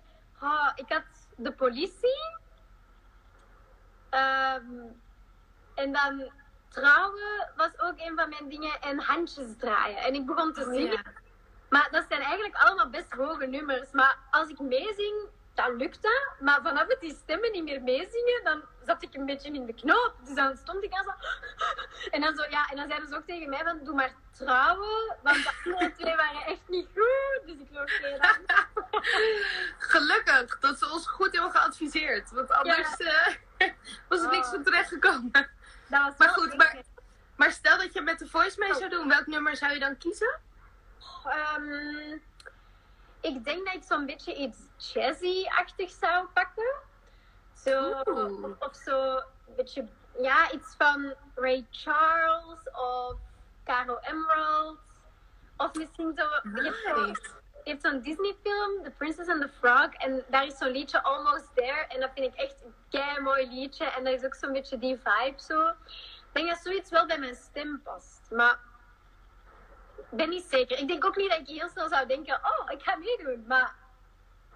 oh, ik had de politie. Ehm, en dan trouwen was ook een van mijn dingen. En handjes draaien. En ik begon te zingen. Ja. Maar dat zijn eigenlijk allemaal best hoge nummers. Maar als ik meezing, dan lukt dat. Maar vanaf het die stemmen niet meer meezingen, dan zat ik een beetje in de knoop. Dus dan stond ik aan zo... En dan, zo, ja, en dan zeiden ze ook tegen mij van, doe maar trouwen. Want de andere twee waren echt niet goed. Dus ik loop dan. Gelukkig dat ze ons goed hebben geadviseerd. Want anders eh, was er niks Oh. van terecht gekomen. Dat was Maar goed, maar- Maar stel dat je met de voice mee zou doen, welk nummer zou je dan kiezen? Ehm, ik denk dat ik zo'n beetje iets jazzy-achtig zou pakken. Zo, of, zo een beetje, ja, iets van Ray Charles of Caro Emerald. Of misschien zo, je hebt zo'n Disney-film, The Princess and the Frog, en daar is zo'n liedje Almost There, en dat vind ik echt een kei mooi liedje, en dat is ook zo'n beetje die vibe zo. Ik denk dat zoiets wel bij mijn stem past, maar ik ben niet zeker. Ik denk ook niet dat ik heel snel zou denken, oh, ik ga meedoen, maar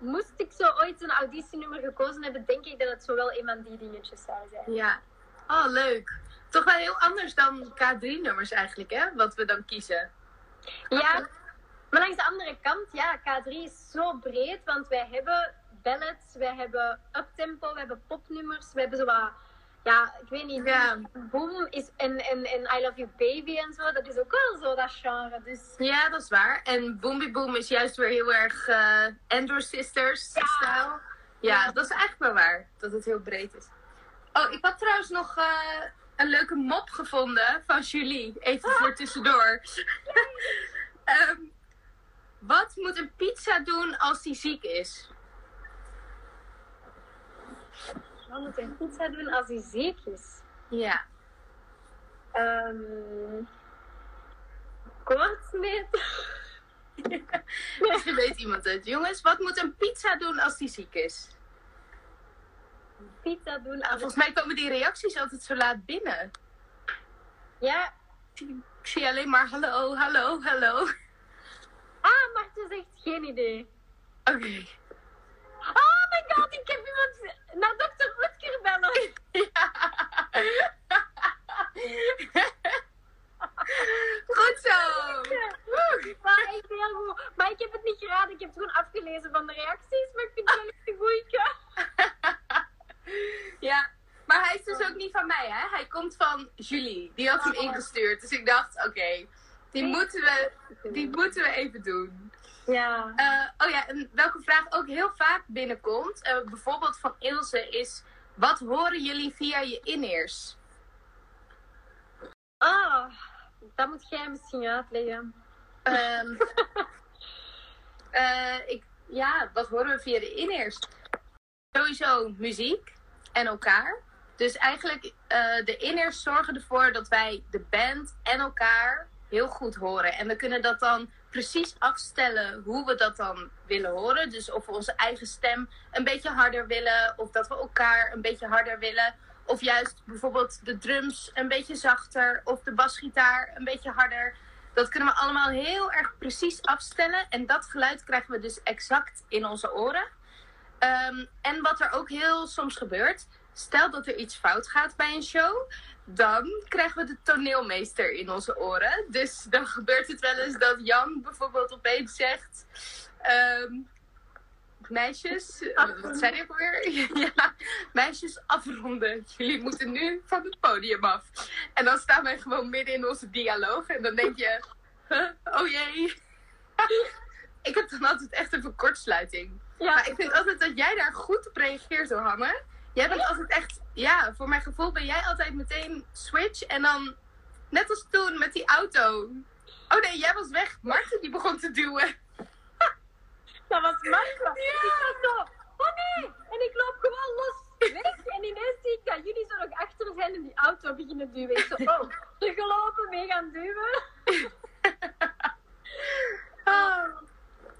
moest ik zo ooit een auditienummer gekozen hebben, denk ik dat het zo wel een van die dingetjes zou zijn. Ja. Oh, leuk. Toch wel heel anders dan K3-nummers eigenlijk, hè? Wat we dan kiezen. Ja, maar langs de andere kant, ja, K3 is zo breed, want wij hebben ballads, wij hebben uptempo, we hebben popnummers, we hebben zo wat, ja, ik weet niet, Ja. Boom is en, en, en I Love You Baby en zo, dat is ook wel zo dat genre, dus Ja, dat is waar. En Boomby Boom is juist weer heel erg eh Andrew Sisters Ja. stijl. Ja, dat is eigenlijk wel waar. Dat het heel breed is. Oh, ik had trouwens nog eh, een leuke mop gevonden van Julie. Even voor tussendoor. Ehm, wat moet een pizza doen als die ziek is? Wat moet een pizza doen als hij ziek is? Ja. Ehm koortsmeet? Misschien weet iemand het. Jongens, wat moet een pizza doen als die ziek is? pizza doen als volgens mij komen die reacties altijd zo laat binnen. Ja, Ik zie alleen maar hallo, hallo, hallo. ah, Marten zegt geen idee. Oké. My god, ik heb iemand naar dokter Rutger bellen. Goed zo! Maar echt heel goed. Maar ik heb het niet geraden. Ik heb het gewoon afgelezen van de reacties. Maar ik vind het wel echt een goeie. Ja, maar hij is dus ook niet van mij, hè? Hij komt van Julie. Die had hem Oh. ingestuurd. Dus ik dacht, oké, die, moeten we, die moeten we even doen. Ja. Eh, oh ja, en welke vraag ook heel vaak binnenkomt, eh, bijvoorbeeld van Ilse, is: wat horen jullie via je in-ears? Oh, dat moet jij misschien uitleggen. Ehm, eh, ik, ja, wat horen we via de in-ears? Sowieso muziek en elkaar. Dus eigenlijk, de in-ears zorgen ervoor dat wij de band en elkaar heel goed horen. En we kunnen dat dan precies afstellen hoe we dat dan willen horen. Dus of we onze eigen stem een beetje harder willen, of dat we elkaar een beetje harder willen. Of juist bijvoorbeeld de drums een beetje zachter, of de basgitaar een beetje harder. Dat kunnen we allemaal heel erg precies afstellen. En dat geluid krijgen we dus exact in onze oren. Ehm, en wat er ook heel soms gebeurt. Stel dat er iets fout gaat bij een show. Dan krijgen we de toneelmeester in onze oren. Dus dan gebeurt het wel eens dat Jan bijvoorbeeld opeens zegt... ehm, meisjes, eh, wat zei hij ook weer? ja, meisjes afronden. Jullie moeten nu van het podium af. En dan staan wij gewoon midden in onze dialoog. En dan denk je, huh? oh jee. ik heb dan altijd echt even kortsluiting. Ja, Maar ik vind altijd dat jij daar goed op reageert, Hanne. Jij bent altijd echt, ja, voor mijn gevoel ben jij altijd meteen switch. En dan, net als toen met die auto. Oh nee, jij was weg. Marten die begon te duwen. Dat was Marco. Ja. Ik zo, oh nee! En ik loop gewoon los weg. En ineens zie ik dat jullie zo nog achter zijn en die auto beginnen duwen. Ik zo, oh, teruggelopen, mee gaan duwen. Ah.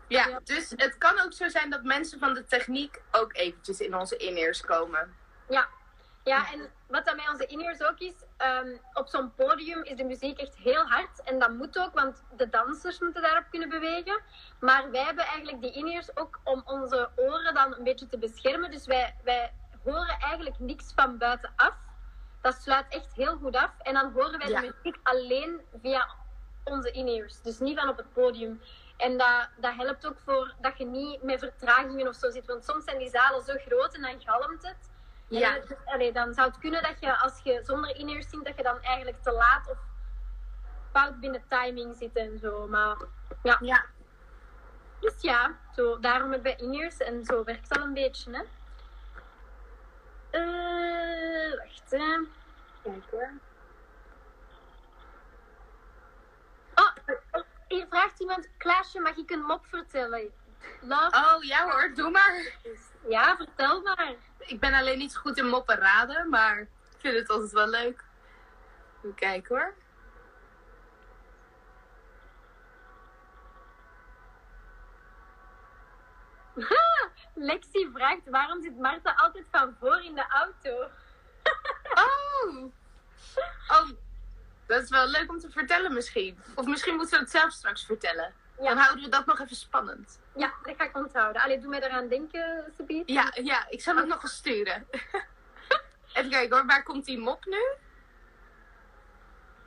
Ja, dus het kan ook zo zijn dat mensen van de techniek ook eventjes in onze in-ears komen. Ja. Ja, en wat dat bij onze in-ears ook is, ehm, op zo'n podium is de muziek echt heel hard. En dat moet ook, want de dansers moeten daarop kunnen bewegen. Maar wij hebben eigenlijk die in-ears ook om onze oren dan een beetje te beschermen. Dus wij, wij horen eigenlijk niks van buitenaf. Dat sluit echt heel goed af. En dan horen wij Ja. de muziek alleen via onze in-ears. Dus niet van op het podium. En dat, dat helpt ook voor dat je niet met vertragingen of zo zit. Want soms zijn die zalen zo groot en dan galmt het. En Ja, dan- allee, dan zou het kunnen dat je als je zonder in-ears zingt, dat je dan eigenlijk te laat of fout binnen timing zit en zo. Maar ja. dus ja, zo, daarom hebben we in-ears en zo werkt dat een beetje. Hè. Eh, wacht hè. Kijk hoor. Oh, oh, hier vraagt iemand, Klaasje, mag ik een mop vertellen? Love Oh ja hoor, doe maar. Ja, vertel maar. Ik ben alleen niet zo goed in moppen raden, maar ik vind het altijd wel leuk. Even kijken hoor. Lexi vraagt, waarom zit Marta altijd van voor in de auto? Oh! Oh, dat is wel leuk om te vertellen misschien. Of misschien moeten we het zelf straks vertellen. Dan houden we dat nog even spannend. ja dat ga ik onthouden. Allee, doe mij eraan denken, Sabiet. Ja, ja, ik zal het nog eens sturen. even kijken hoor, waar komt die mop nu?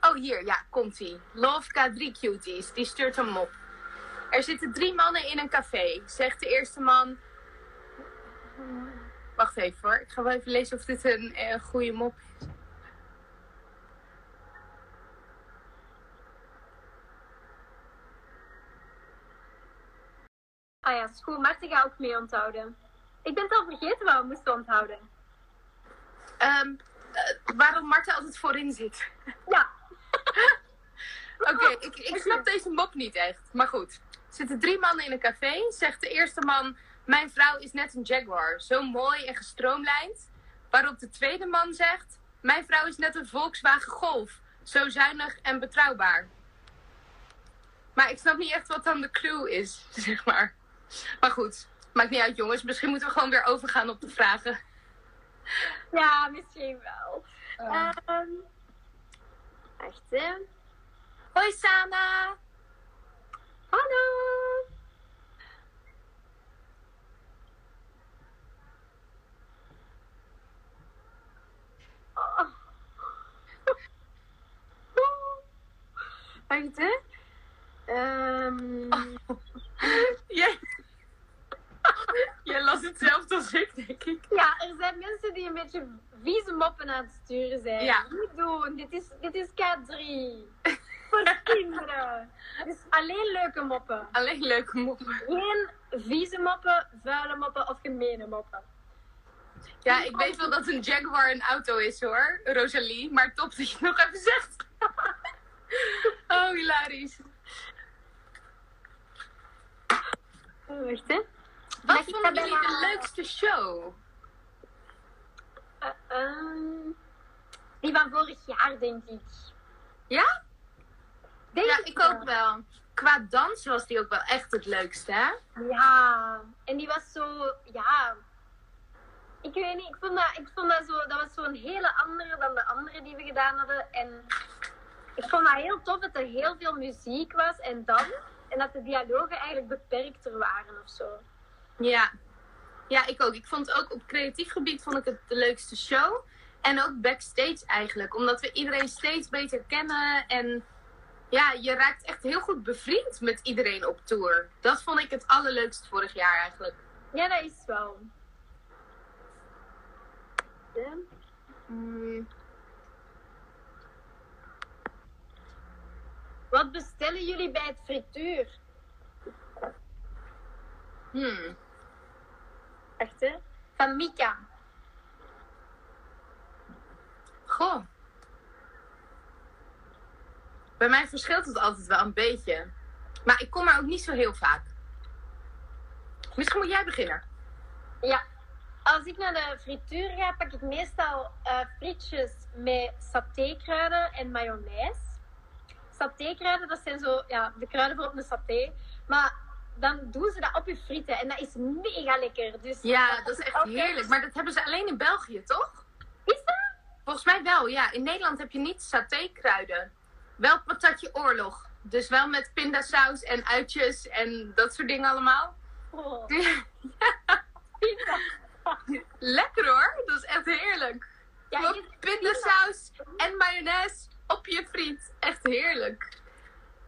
Oh, hier, ja, komt die. Love K3 Cuties, die stuurt een mop. Er zitten drie mannen in een café. Zegt de eerste man... Wacht even hoor, ik ga wel even lezen of dit een eh, goede mop is. Ah ja. Marta ga ook mee onthouden. Ik ben het al vergeten wat we moesten onthouden. Eh, waarom Marta altijd voorin zit. Ja. Oké, ik, ik snap deze mop niet echt. Maar goed. Er zitten drie mannen in een café. Zegt de eerste man: Mijn vrouw is net een Jaguar. Zo mooi en gestroomlijnd. Waarop de tweede man zegt: Mijn vrouw is net een Volkswagen Golf. Zo zuinig en betrouwbaar. Maar ik snap niet echt wat dan de clue is, zeg maar. Maar goed, maakt niet uit, jongens. Misschien moeten we gewoon weer overgaan op de vragen. Ja, misschien wel. Oh. Ehm wacht, hè. Hoi, Sana. Hallo. Oh. Wacht, hè. Ehm, Jij... Jij las hetzelfde als ik, denk ik. Ja, er zijn mensen die een beetje vieze moppen aan het sturen zijn. Ja. Niet doen, dit is, dit is K3. Voor kinderen. Dus alleen leuke moppen. Alleen leuke moppen. Geen vieze moppen, vuile moppen of gemene moppen. Ja, ik weet wel dat een Jaguar een auto is hoor, Rosalie. Maar top dat je het nog even zegt. oh, hilarisch. Oh, Wacht, hè. Wat vonden jullie de leukste show? Eh, ehm, die van vorig jaar, denk ik. Ja? Denk Ja, ik ook wel. Qua dans was die ook wel echt het leukste, hè? Ja, en die was zo, ja. Ik weet niet, ik vond dat, ik vond dat zo, dat was zo'n hele andere dan de andere die we gedaan hadden. En ik vond dat heel tof dat er heel veel muziek was en dans. En dat de dialogen eigenlijk beperkter waren of zo. Ja. Ja, ik ook. Ik vond ook op creatief gebied vond ik het de leukste show. En ook backstage eigenlijk. Omdat we iedereen steeds beter kennen. En ja, je raakt echt heel goed bevriend met iedereen op tour. Dat vond ik het allerleukst vorig jaar eigenlijk. Ja, dat is wel. Ja. Mm, Wat bestellen jullie bij het frituur? hmm. Van Mika. Goh. Bij mij verschilt het altijd wel een beetje. Maar ik kom er ook niet zo heel vaak. Misschien moet jij beginnen. Ja. Als ik naar de frituur ga, pak ik meestal eh, frietjes met satékruiden en mayonaise. Satékruiden, dat zijn zo, ja, de kruiden voor op een saté. Maar dan doen ze dat op je frieten en dat is mega lekker. Dus Ja, dat is echt heerlijk. Maar dat hebben ze alleen in België, toch? Is dat? Volgens mij wel, ja. In Nederland heb je niet satékruiden. Wel patatje oorlog. Dus wel met pindasaus en uitjes en dat soort dingen allemaal. Oh, Lekker hoor, dat is echt heerlijk. Ja, pindasaus en mayonaise op je friet. Echt heerlijk.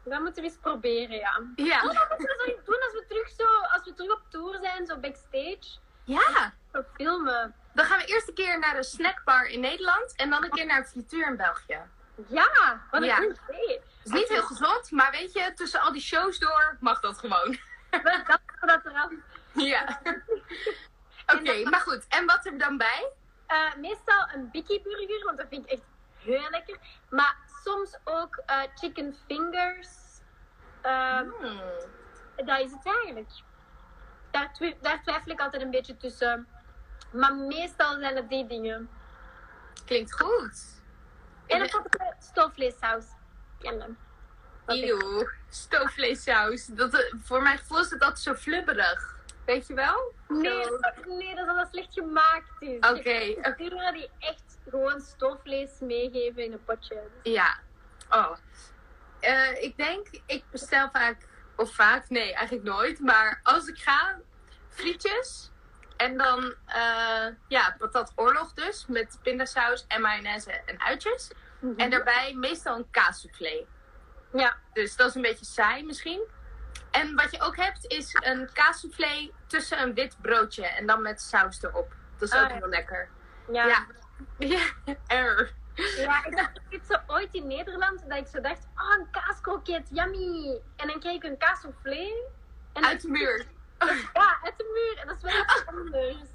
Dat moeten we eens proberen, ja. Ja. Oh, dat moeten we zo doen als we terug, zo, als we terug op tour zijn, zo backstage. Ja. Zo filmen. Dan gaan we eerst een keer naar een snackbar in Nederland en dan een keer naar een frituur in België. Ja, wat een Ja. goed idee. Het is niet heel gezond, maar weet je, tussen al die shows door mag dat gewoon. We danken dat eraf. Ja. Oké, maar goed. En wat er dan bij? Eh, meestal een Bikkie burger, want dat vind ik echt heel lekker. Maar soms ook eh, chicken fingers. Ehm, Hmm. Dat is het eigenlijk. Daar, twi- daar twijfel ik altijd een beetje tussen. Maar meestal zijn het die dingen. Klinkt goed. En een potje stoofvleessaus. Yum, yum. Dat is- Eeuw, stoofvleessaus. Dat, eh, voor mijn gevoel is het altijd zo flubberig. Weet je wel? Nee, dat- nee, dat is slecht gemaakt is. Oké, oké. buren die echt gewoon stoofvlees meegeven in een potje. Ja. Oh. Eh, ik denk, ik bestel vaak, of vaak, nee, eigenlijk nooit. Maar als ik ga, frietjes. En dan, eh ja, patat oorlog dus. Met pindasaus en mayonaise en uitjes. En daarbij meestal een kaassoufflé. Ja, Dus dat is een beetje saai misschien. En wat je ook hebt is een kaassoufflé tussen een wit broodje. En dan met saus erop. Dat is Ah, ook heel lekker. ja. Ja. Ja, er. Ja, ik had dit zo ooit in Nederland dat ik zo dacht, oh, een kaaskroket, yummy. En dan kreeg ik een kaassoufflé. Uit de muur. Ja, uit de muur. En dat is wel iets anders.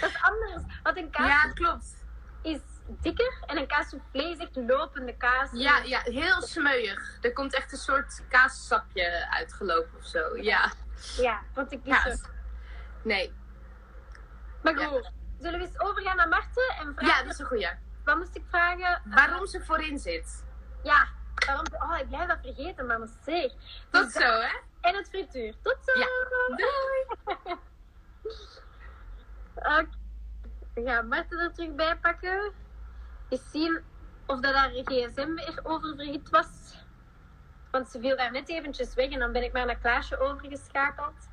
Dat is anders. Want een kaas Ja, klopt. is dikker en een kaassoufflé is echt lopende kaas. Ja, ja, heel smeuig. Er komt echt een soort kaassapje uitgelopen of zo. Ja. Ja, want ik kies. Nee. Maar goed, zullen we eens overgaan naar Marten en vragen? Ja, dat is een goeie. Wat moest ik vragen? Waarom ze voorin zit. Ja, waarom? Oh, ik blijf dat vergeten, maar zeg. Tot Dus zo, dat- hè? En het frituur. Tot zo! Ja. Doei. Oké. Ik ga Marten er terug bij pakken. Eens zien of dat haar gsm weer oververhit was. Want ze viel daar net eventjes weg en dan ben ik maar naar Klaasje overgeschakeld.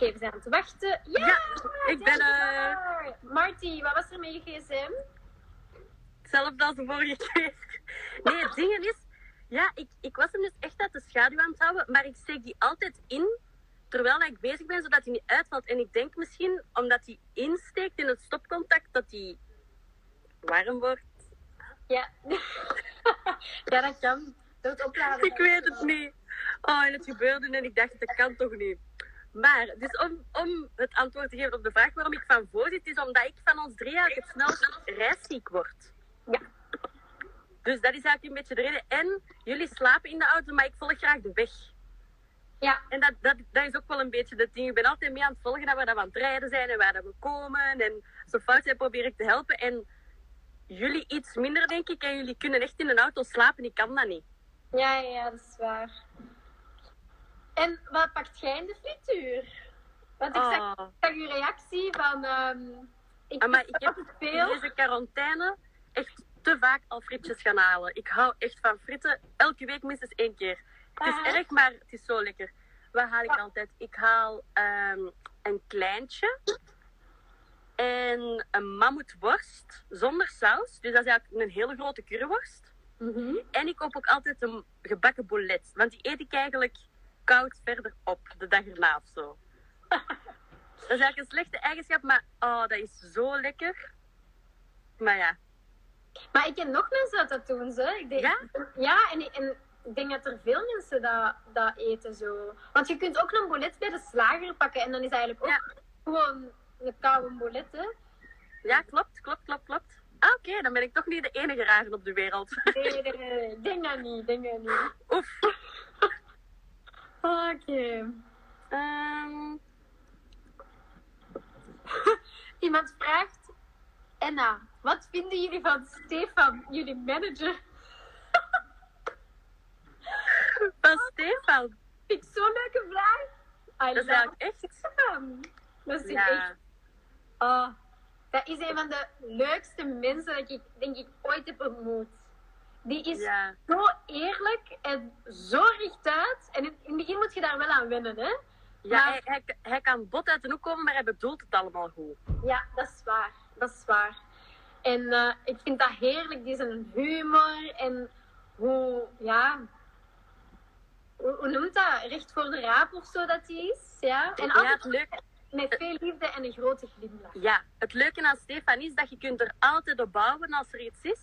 Oké, we zijn aan het wachten. Ja, Ja, ik ben er. Marty, wat was er met je gsm? Hetzelfde als de vorige keer. Nee, het ding is, ja, ik, ik was hem dus echt uit de schaduw aan het houden, maar ik steek die altijd in terwijl ik bezig ben, zodat hij niet uitvalt. En ik denk misschien, omdat hij insteekt in het stopcontact, dat hij warm wordt. Ja. ja, dat kan. Door het opladen. Ik weet het niet. Oh, en het gebeurde en ik dacht, dat kan toch niet. Maar, dus om, om het antwoord te geven op de vraag waarom ik van voor zit, is omdat ik van ons drie eigenlijk het snelst reisziek word. Ja. Dus dat is eigenlijk een beetje de reden. En jullie slapen in de auto, maar ik volg graag de weg. Ja, En dat, dat, dat is ook wel een beetje het ding. Ik ben altijd mee aan het volgen dat we aan het rijden zijn en waar dat we komen. En zo fout zijn probeer ik te helpen. En jullie iets minder, denk ik. En jullie kunnen echt in een auto slapen. Ik kan dat niet. ja, ja, ja, dat is waar. En wat pakt jij in de frituur? Want ik zag, Oh. ik zag uw reactie van... ehm ik Ah, maar ik heb in deze quarantaine echt te vaak al frietjes gaan halen. Ik hou echt van fritten. Elke week minstens één keer. Het is Ah. erg, maar het is zo lekker. Wat haal ik altijd? Ik haal ehm, een kleintje. En een mammoetworst zonder saus. Dus dat is eigenlijk een hele grote curryworst. Mhm. En ik koop ook altijd een gebakken boulet. Want die eet ik eigenlijk koud verder op. De dag erna of zo. Dat is eigenlijk een slechte eigenschap, maar oh, dat is zo lekker. Maar ja, Maar ik ken nog mensen dat dat doen, ze. Ik denk, Ja? Ja, en, en ik denk dat er veel mensen dat, dat eten zo. Want je kunt ook een bolet bij de slager pakken en dan is eigenlijk ook Ja. gewoon een koude bolet, hè. ja klopt, klopt, klopt, klopt. Ah, Oké, dan ben ik toch niet de enige rare op de wereld. Nee, nee, nee, denk dat niet, denk dat niet. Oef. Oké. Ehm, Iemand vraagt, Enna, wat vinden jullie van Stefan, jullie manager? van Stefan. Vind ik zo'n leuke vraag. I Dat is eigenlijk echt... Stefan. Dat is Ja. echt... Oh, dat is een van de leukste mensen dat ik, denk ik, ooit heb ontmoet. Die is Ja. zo eerlijk en zo rechtuit. En in, in het begin moet je daar wel aan wennen, hè? Ja, Maar- hij, hij, hij kan bot uit de hoek komen, maar hij bedoelt het allemaal goed. Ja, dat is waar. Dat is waar. En eh, ik vind dat heerlijk, die zijn humor en hoe, ja, hoe, hoe noemt dat? Recht voor de raap of zo dat hij is. Ja, en Ja, altijd het, leuke, met veel liefde en een grote glimlach. ja, het leuke aan Stefan is dat je kunt er altijd op bouwen als er iets is.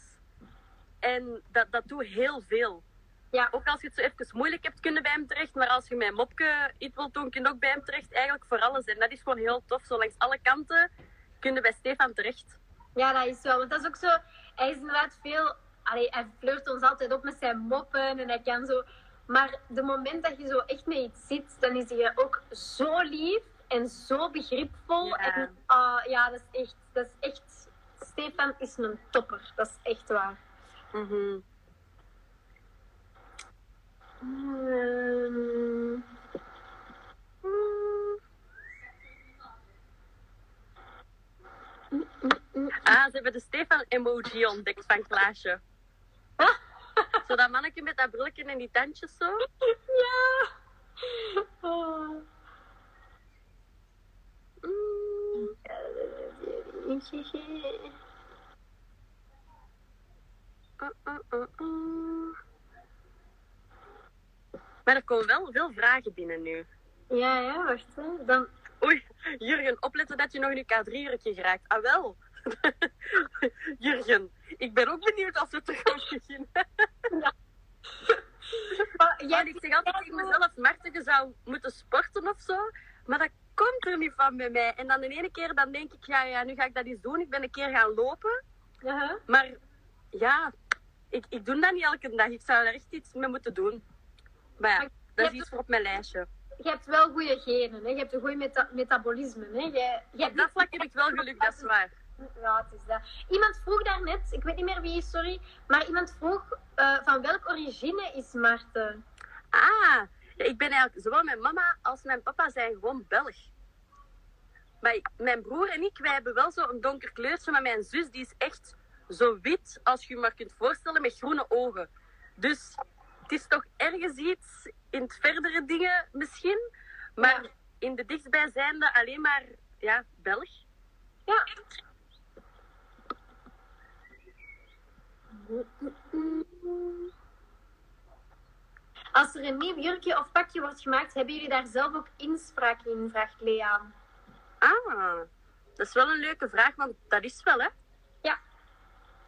En dat, dat doet heel veel. Ja, Ook als je het zo even moeilijk hebt, kunnen bij hem terecht. Maar als je met een mopje iets wilt doen, kun je ook bij hem terecht. Eigenlijk voor alles. En dat is gewoon heel tof. Zo langs alle kanten kun je bij Stefan terecht. ja, dat is wel. Want dat is ook zo, hij is inderdaad veel, allee, hij flirt ons altijd op met zijn moppen en hij kan zo. Maar de moment dat je zo echt met iets zit, dan is hij ook zo lief en zo begripvol. Ja. En ah, ja, dat is echt, dat is echt, Stefan is een topper. Dat is echt waar. Mhm. Hmm. Mm. Ah, ze hebben de Stefan-emoji ontdekt van Klaasje. Zo dat mannetje met dat brilletje en die tandjes zo. Ja. Oh. Mm. Uh, uh, uh, uh. Maar er komen wel veel vragen binnen nu. Ja, ja, wacht. Hè. Dan, Oei, Jurgen, opletten dat je nog in je K3-uurtje geraakt. Ah, wel. Jurgen, ik ben ook benieuwd als we terug gaan beginnen. Ja, jij ik zeg altijd tegen mezelf, Marten, je zou moeten sporten of zo. Maar dat komt er niet van bij mij. En dan de ene keer dan denk ik, ja, ja, nu ga ik dat eens doen. Ik ben een keer gaan lopen. Maar ja, ik, ik doe dat niet elke dag. Ik zou daar echt iets mee moeten doen. Maar ja, Maar dat is iets voor op mijn lijstje. je hebt wel goede genen. Hè. Je hebt een goed meta metabolisme. Hè. Je, je Op dat vlak heb ik wel geluk, dat is waar. Ja, het is dat. Iemand vroeg daarnet, ik weet niet meer wie, sorry, maar iemand vroeg eh, van welk origine is Maarten? Ah, ja, ik ben eigenlijk, zowel mijn mama als mijn papa zijn gewoon Belg. Maar mijn broer en ik, wij hebben wel zo'n donker kleurtje, maar mijn zus die is echt zo wit als je je maar kunt voorstellen, met groene ogen. Dus het is toch ergens iets in het verdere dingen misschien, maar Ja. in de dichtstbijzijnde alleen maar, ja, Belg. Ja. Als er een nieuw jurkje of pakje wordt gemaakt, hebben jullie daar zelf ook inspraak in? Vraagt Lea. Ah, dat is wel een leuke vraag, want dat is wel, hè. Ja,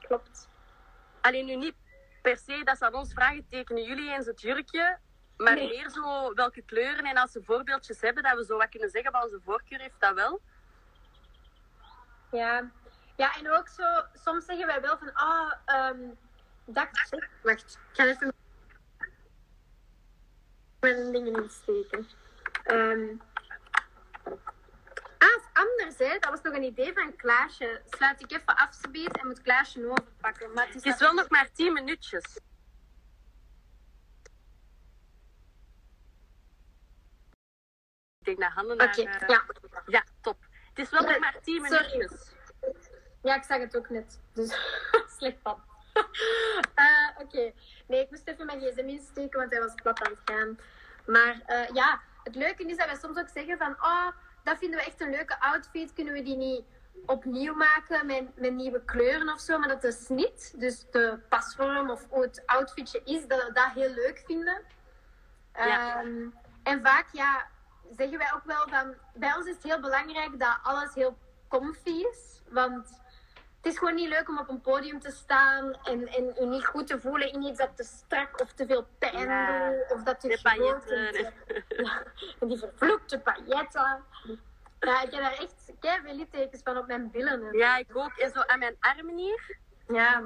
klopt. Alleen nu niet per se dat ze aan ons vragen, tekenen jullie eens het jurkje? Maar Nee. meer zo welke kleuren en als ze voorbeeldjes hebben, dat we zo wat kunnen zeggen, van onze voorkeur heeft dat wel. Ja. ja, en ook zo, soms zeggen wij wel van, ah, ehm dat... Wacht, ik ga even mijn dingen insteken. Ehm Ah, anders, hè. Dat was nog een idee van Klaasje. Sluit ik even af, en moet Klaasje overpakken. Maar het is, Het is wel nog maar 10 minuutjes. Ik denk dat handen naar... Oké, eh, ja. Ja, top. Het is wel nog maar 10 Sorry. minuutjes. Ja, ik zag het ook net. Dus slecht van. Eh, Oké. Nee, ik moest even mijn gsm insteken, want hij was plat aan het gaan. Maar eh, ja, het leuke is dat wij soms ook zeggen van... Oh, dat vinden we echt een leuke outfit. Kunnen we die niet opnieuw maken met, met nieuwe kleuren of zo? Maar dat de snit, dus de pasvorm of hoe het outfitje is, dat we dat heel leuk vinden. Ja. Ehm, en vaak, ja, zeggen wij ook wel van... Bij ons is het heel belangrijk dat alles heel comfy is. Want het is gewoon niet leuk om op een podium te staan en, en je niet goed te voelen in iets dat te strak of te veel pijn Ja. doet. Of dat te De groot ja, en die vervloekte pailletten. Ja, ik heb daar echt veel littekens van op mijn billen. en- Ja, ik ook. En zo aan mijn armen hier. ja.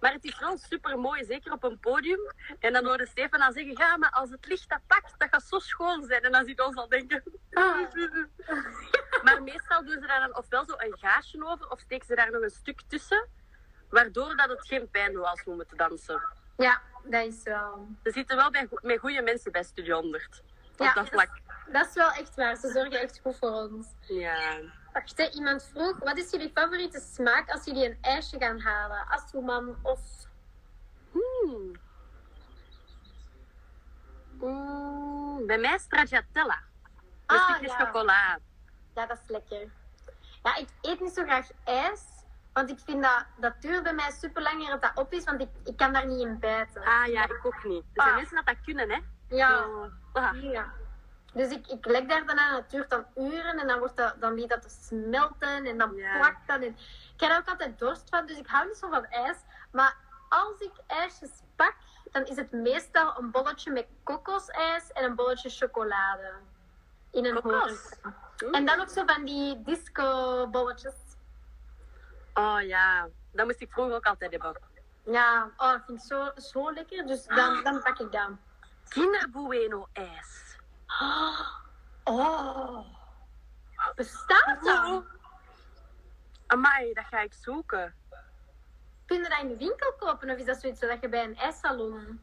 Maar het is wel super mooi, zeker op een podium. En dan hoorde Stefan dan zeggen: Ja, maar als het licht dat pakt, dat gaat zo schoon zijn. En dan zit ons al denken. Ah. maar meestal doen ze daar dan ofwel zo een gaasje over, of steken ze daar nog een stuk tussen. Waardoor dat het geen pijn doet als we moeten dansen. ja, dat is wel... Ze zitten wel bij, met goede mensen bij Studio 100. Op Ja, dat vlak. Dat is wel echt waar. Ze zorgen echt goed voor ons. Ja. Wacht, hè, iemand vroeg, wat is jullie favoriete smaak als jullie een ijsje gaan halen? Astroman of... Hmm. Mm, bij mij stracciatella. Een Ah, ja. chocola. Ja, dat is lekker. Ja, ik eet niet zo graag ijs. Want ik vind dat, dat duurt bij mij super lang eer dat dat op is. Want ik, ik kan daar niet in bijten. Ah ja, ik ook niet. Er zijn Ah. mensen dat dat kunnen, hè? Ja. Ah. ja. Dus ik, ik leg daar dan aan. Het duurt dan uren. En dan, wordt dat, dan begint dat te smelten. En dan Ja. plakt dat. En ik heb er ook altijd dorst van. Dus ik hou niet zo van ijs. Maar als ik ijsjes pak, dan is het meestal een bolletje met kokosijs en een bolletje chocolade. In een Kokos? En dan ook zo van die disco-bolletjes. Oh ja, dat moest ik vroeger ook altijd hebben. Ja, oh, dat vind ik zo, zo lekker. Dus dan, dan pak ik dat. Kinder Bueno ijs. Oh. Bestaat dat? Amai, dat ga ik zoeken. Kun je dat in de winkel kopen? Of is dat zoiets dat je bij een ijssalon...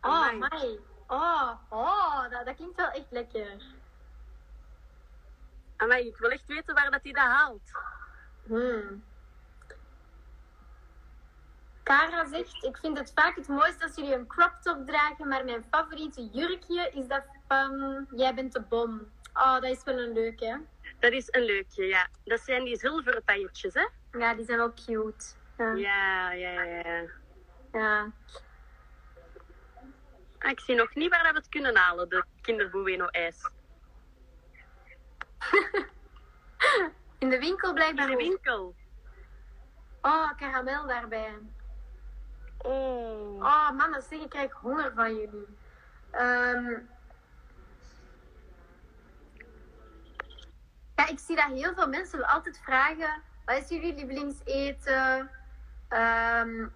Oh, Amai. Oh, oh dat, dat klinkt wel echt lekker. Amai, ik wil echt weten waar dat hij dat haalt. Hmm. Kara zegt, ik vind het vaak het mooiste als jullie een crop top dragen, maar mijn favoriete jurkje is dat van Jij bent de bom. Oh, dat is wel een leuke, hè? Dat is een leukje, ja. Dat zijn die zilveren pailletjes, hè? Ja, die zijn wel cute. Ja. Ja, ja, ja. ja. ja. Ah, Ik zie nog niet waar dat we het kunnen halen, de Kinder Bueno ijs. In de winkel In blijkbaar de ook. winkel. Oh, karamel daarbij. Oh. Oh, mannen, zeg, ik krijg honger van jullie. Ehm. Ja, ik zie dat heel veel mensen altijd vragen: wat is jullie lievelingseten? Ehm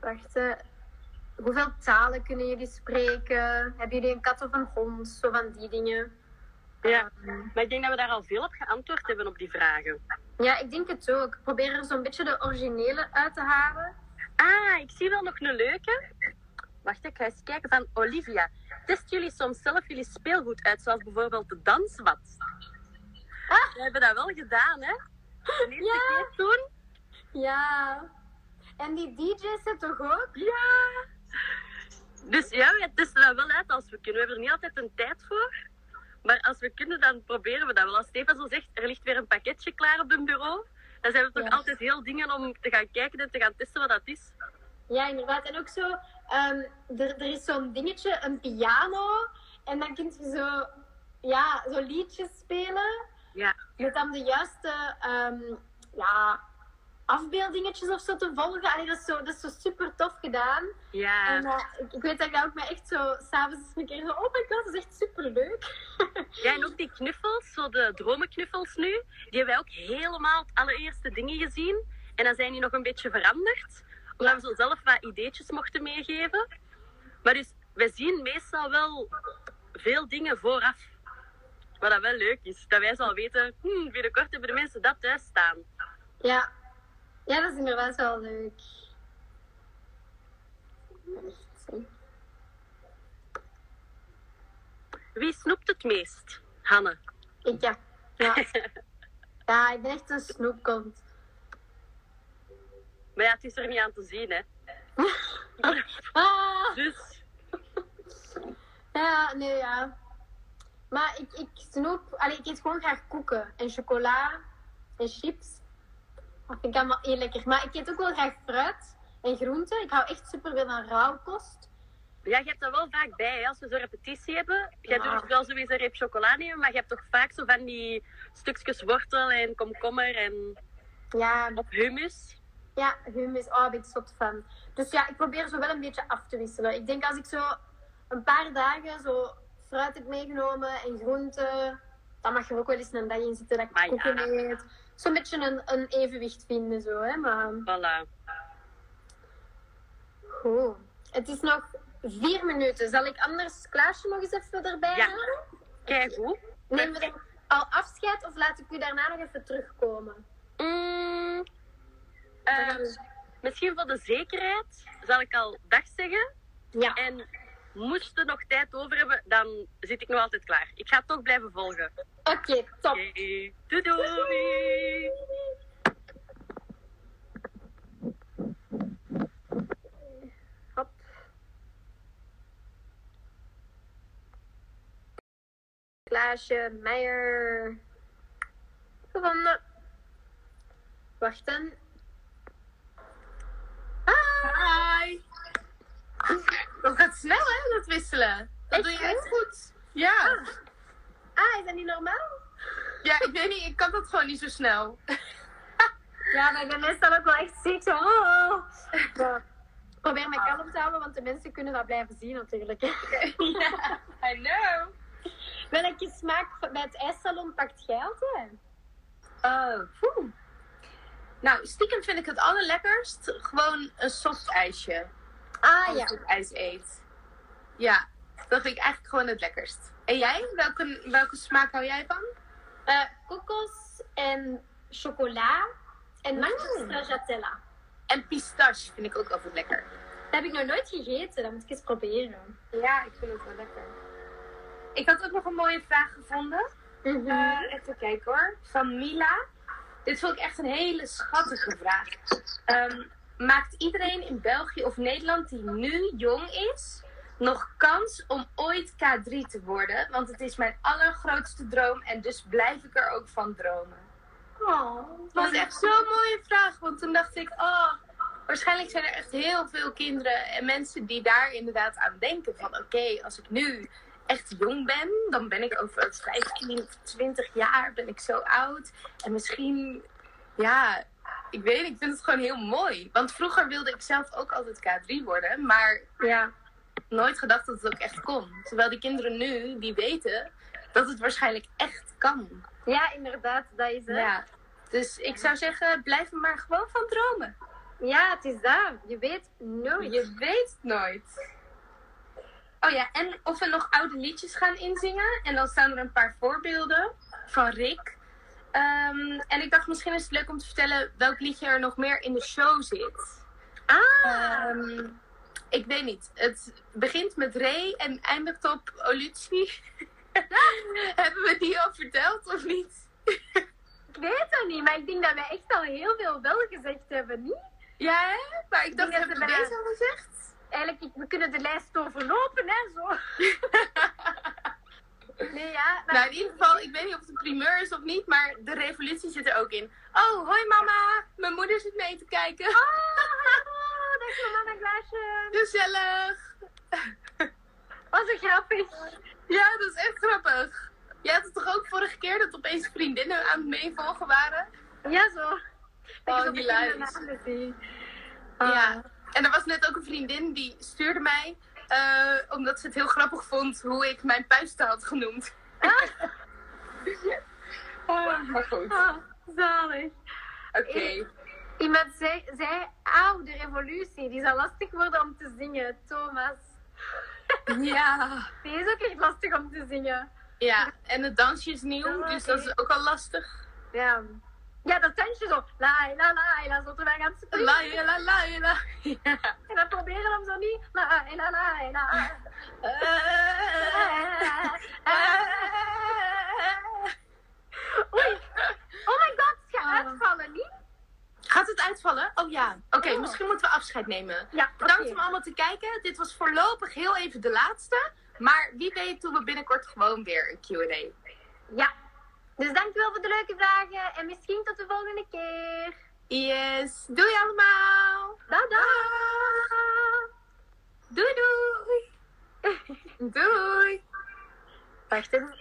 wacht, hoeveel talen kunnen jullie spreken? Hebben jullie een kat of een hond? Zo van die dingen. Ja, Ehm, maar ik denk dat we daar al veel op geantwoord hebben op die vragen. ja, ik denk het ook. Ik probeer er zo'n beetje de originele uit te halen. Ah, ik zie wel nog een leuke. Wacht, ik ga eens kijken van Olivia. Testen jullie soms zelf jullie speelgoed uit, zoals bijvoorbeeld de dansmat? Ah. We hebben dat wel gedaan, hè? De eerste Ja. keer toen. Ja. En die DJ's het toch ook? Ja. Dus ja, we testen dat wel uit als we kunnen. We hebben er niet altijd een tijd voor. Maar als we kunnen, dan proberen we dat wel. Als Stefan zo zegt, er ligt weer een pakketje klaar op het bureau. Dan zijn we toch Ja. altijd heel dingen om te gaan kijken en te gaan testen wat dat is. Ja, inderdaad. En ook zo, ehm, er, er is zo'n dingetje, een piano. En dan kun je zo, ja, zo liedjes spelen. Ja. Met dan de juiste ehm, ja, afbeeldingetjes of zo te volgen. Allee, dat, is zo, dat is zo super tof gedaan. Ja. En eh, ik, ik weet dat ik dat ook me echt zo s'avonds een keer zo... Oh my god, dat is echt super leuk. Ja, en ook die knuffels, zo de dromenknuffels nu, die hebben wij ook helemaal het allereerste dingen gezien. En dan zijn die nog een beetje veranderd, omdat we zo zelf wat ideetjes mochten meegeven. Maar dus, wij zien meestal wel veel dingen vooraf. Wat dat wel leuk is, dat wij zo al weten, hmm, binnenkort hebben de mensen dat thuis staan. ja. Ja, dat is inderdaad wel leuk. Wie snoept het meest? Hanne. Ik ja. Ja. ja, ik ben echt een snoepkont. Maar ja, het is er niet aan te zien, hè. Ah! Dus, Ja, nee, ja. Maar ik, ik snoep... Allee, ik eet gewoon graag koeken. En chocola. En chips. Dat vind ik allemaal heel lekker. Maar ik eet ook wel graag fruit. En groenten. Ik hou echt super veel van rauwkost. ja, je hebt dat wel vaak bij, hè. Als we zo'n repetitie hebben. Jij Ja. durft wel sowieso een reep chocola nemen, maar je hebt toch vaak zo van die stukjes wortel en komkommer en Ja, of hummus. ja hummus. Oh, daar ben ik zot van. Dus ja, ik probeer zo wel een beetje af te wisselen. Ik denk als ik zo een paar dagen zo fruit heb meegenomen en groenten. dan mag er ook wel eens een dag in zitten dat ik koeken ja. eet. Zo'n beetje een, een evenwicht vinden, zo, hè. Maar Voilà. goed. Het is nog vier minuten. Zal ik anders Klaasje nog eens even erbij Ja. halen? Kijk goed. Nemen we dan al afscheid of laat ik u daarna nog even terugkomen? Mm, eh, misschien voor de zekerheid zal ik al dag zeggen. Ja. En moest je nog tijd over hebben, dan zit ik nog altijd klaar. Ik ga toch blijven volgen. Oké, top. Doei doei! Hop. Klaasje, Meijer. Gevonden. Wachten. Hi. Dat gaat snel, hè, dat wisselen. Dat Echt, doe je echt goed. Ja. Ah, is dat niet normaal? Ja, ik weet niet, ik kan dat gewoon niet zo snel. Ja, maar ik ben meestal ook wel echt ziek. Zo. Oh. Ja. Ik probeer me kalm te houden, want de mensen kunnen dat blijven zien natuurlijk. ja, I know. Welke smaak bij het ijssalon pakt jij altijd? Oh, poeh. Nou, stiekem vind ik het allerlekkerst gewoon een soft ijsje. Ah Als ja. ik ijs eet. Ja, dat vind ik eigenlijk gewoon het lekkerst. En jij? Welke, welke smaak hou jij van? Eh, kokos en chocola en mango stracciatella. En pistache vind ik ook altijd lekker. Dat heb ik nog nooit gegeten, dat moet ik eens proberen. Ja, ik vind het wel lekker. Ik had ook nog een mooie vraag gevonden. Mhm. Eh, even kijken hoor. Van Mila. Dit vond ik echt een hele schattige vraag. Ehm, maakt iedereen in België of Nederland die nu jong is nog kans om ooit K3 te worden? Want het is mijn allergrootste droom en dus blijf ik er ook van dromen. Oh, Dat was echt zo'n mooie vraag. Want toen dacht ik, oh, waarschijnlijk zijn er echt heel veel kinderen en mensen die daar inderdaad aan denken. Van oké, als ik nu echt jong ben, dan ben ik over 15 of 20 jaar ben ik zo oud. En misschien, ja, ik weet niet, ik vind het gewoon heel mooi. Want vroeger wilde ik zelf ook altijd K3 worden, maar Ja. nooit gedacht dat het ook echt kon. Terwijl die kinderen nu, die weten dat het waarschijnlijk echt kan. ja, inderdaad, dat is het. Ja. Ja. Dus ik zou zeggen, blijf er maar gewoon van dromen. het is dat. Je weet nooit. Je weet nooit. Oh ja, en of we nog oude liedjes gaan inzingen. En dan staan er een paar voorbeelden van Rick. Ehm, en ik dacht, misschien is het leuk om te vertellen welk liedje er nog meer in de show zit. Ah, Ehm, ik weet niet. Het begint met Ray en eindigt op Olutie. Hebben we die al verteld of niet? ik weet het niet, maar ik denk dat wij echt al heel veel wel gezegd hebben, niet? Ja, hè? Maar ik dacht, dat we deze al gezegd? Eigenlijk, we kunnen de lijst overlopen, hè, zo. Nee, ja. Nou, in ieder geval, ik weet niet of het een primeur is of niet, maar de revolutie zit er ook in. Oh, hoi mama, mijn moeder zit mee te kijken. Oh, hallo, dag mama, glaasje. Gezellig. Oh, zo grappig. Ja, dat is echt grappig. Jij had het toch ook vorige keer dat opeens vriendinnen aan het meevolgen waren? Ja, zo. Dat Oh, je namen ziet. Ja. En er was net ook een vriendin die stuurde mij, eh, omdat ze het heel grappig vond hoe ik mijn puisten had genoemd. Ah, maar goed. Ah, zalig. Oké. Iemand zei, zei, auw, de revolutie, die zal lastig worden om te zingen, Thomas. Ja. Die is ook echt lastig om te zingen. Ja, en het dansje is nieuw, Oh, dus dat is ook al lastig. Ja. Ja, dat dansje zo. La, la, la, la, zo terwijl gaan springen. La, la, la, la. Ja. En dan proberen we hem zo niet. La, la, la, la. Oei. Oh my god, het gaat uitvallen, niet? Gaat het uitvallen? Oh ja. Oké, Oh. misschien moeten we afscheid nemen. Ja, Bedankt oké. om allemaal te kijken. Dit was voorlopig heel even de laatste. Maar wie weet doen we binnenkort gewoon weer een Q&A. Ja. Dus dankjewel voor de leuke vragen. En misschien tot de volgende keer. Yes. Doei allemaal. Tada! Doei doei. Doei. Wacht, even.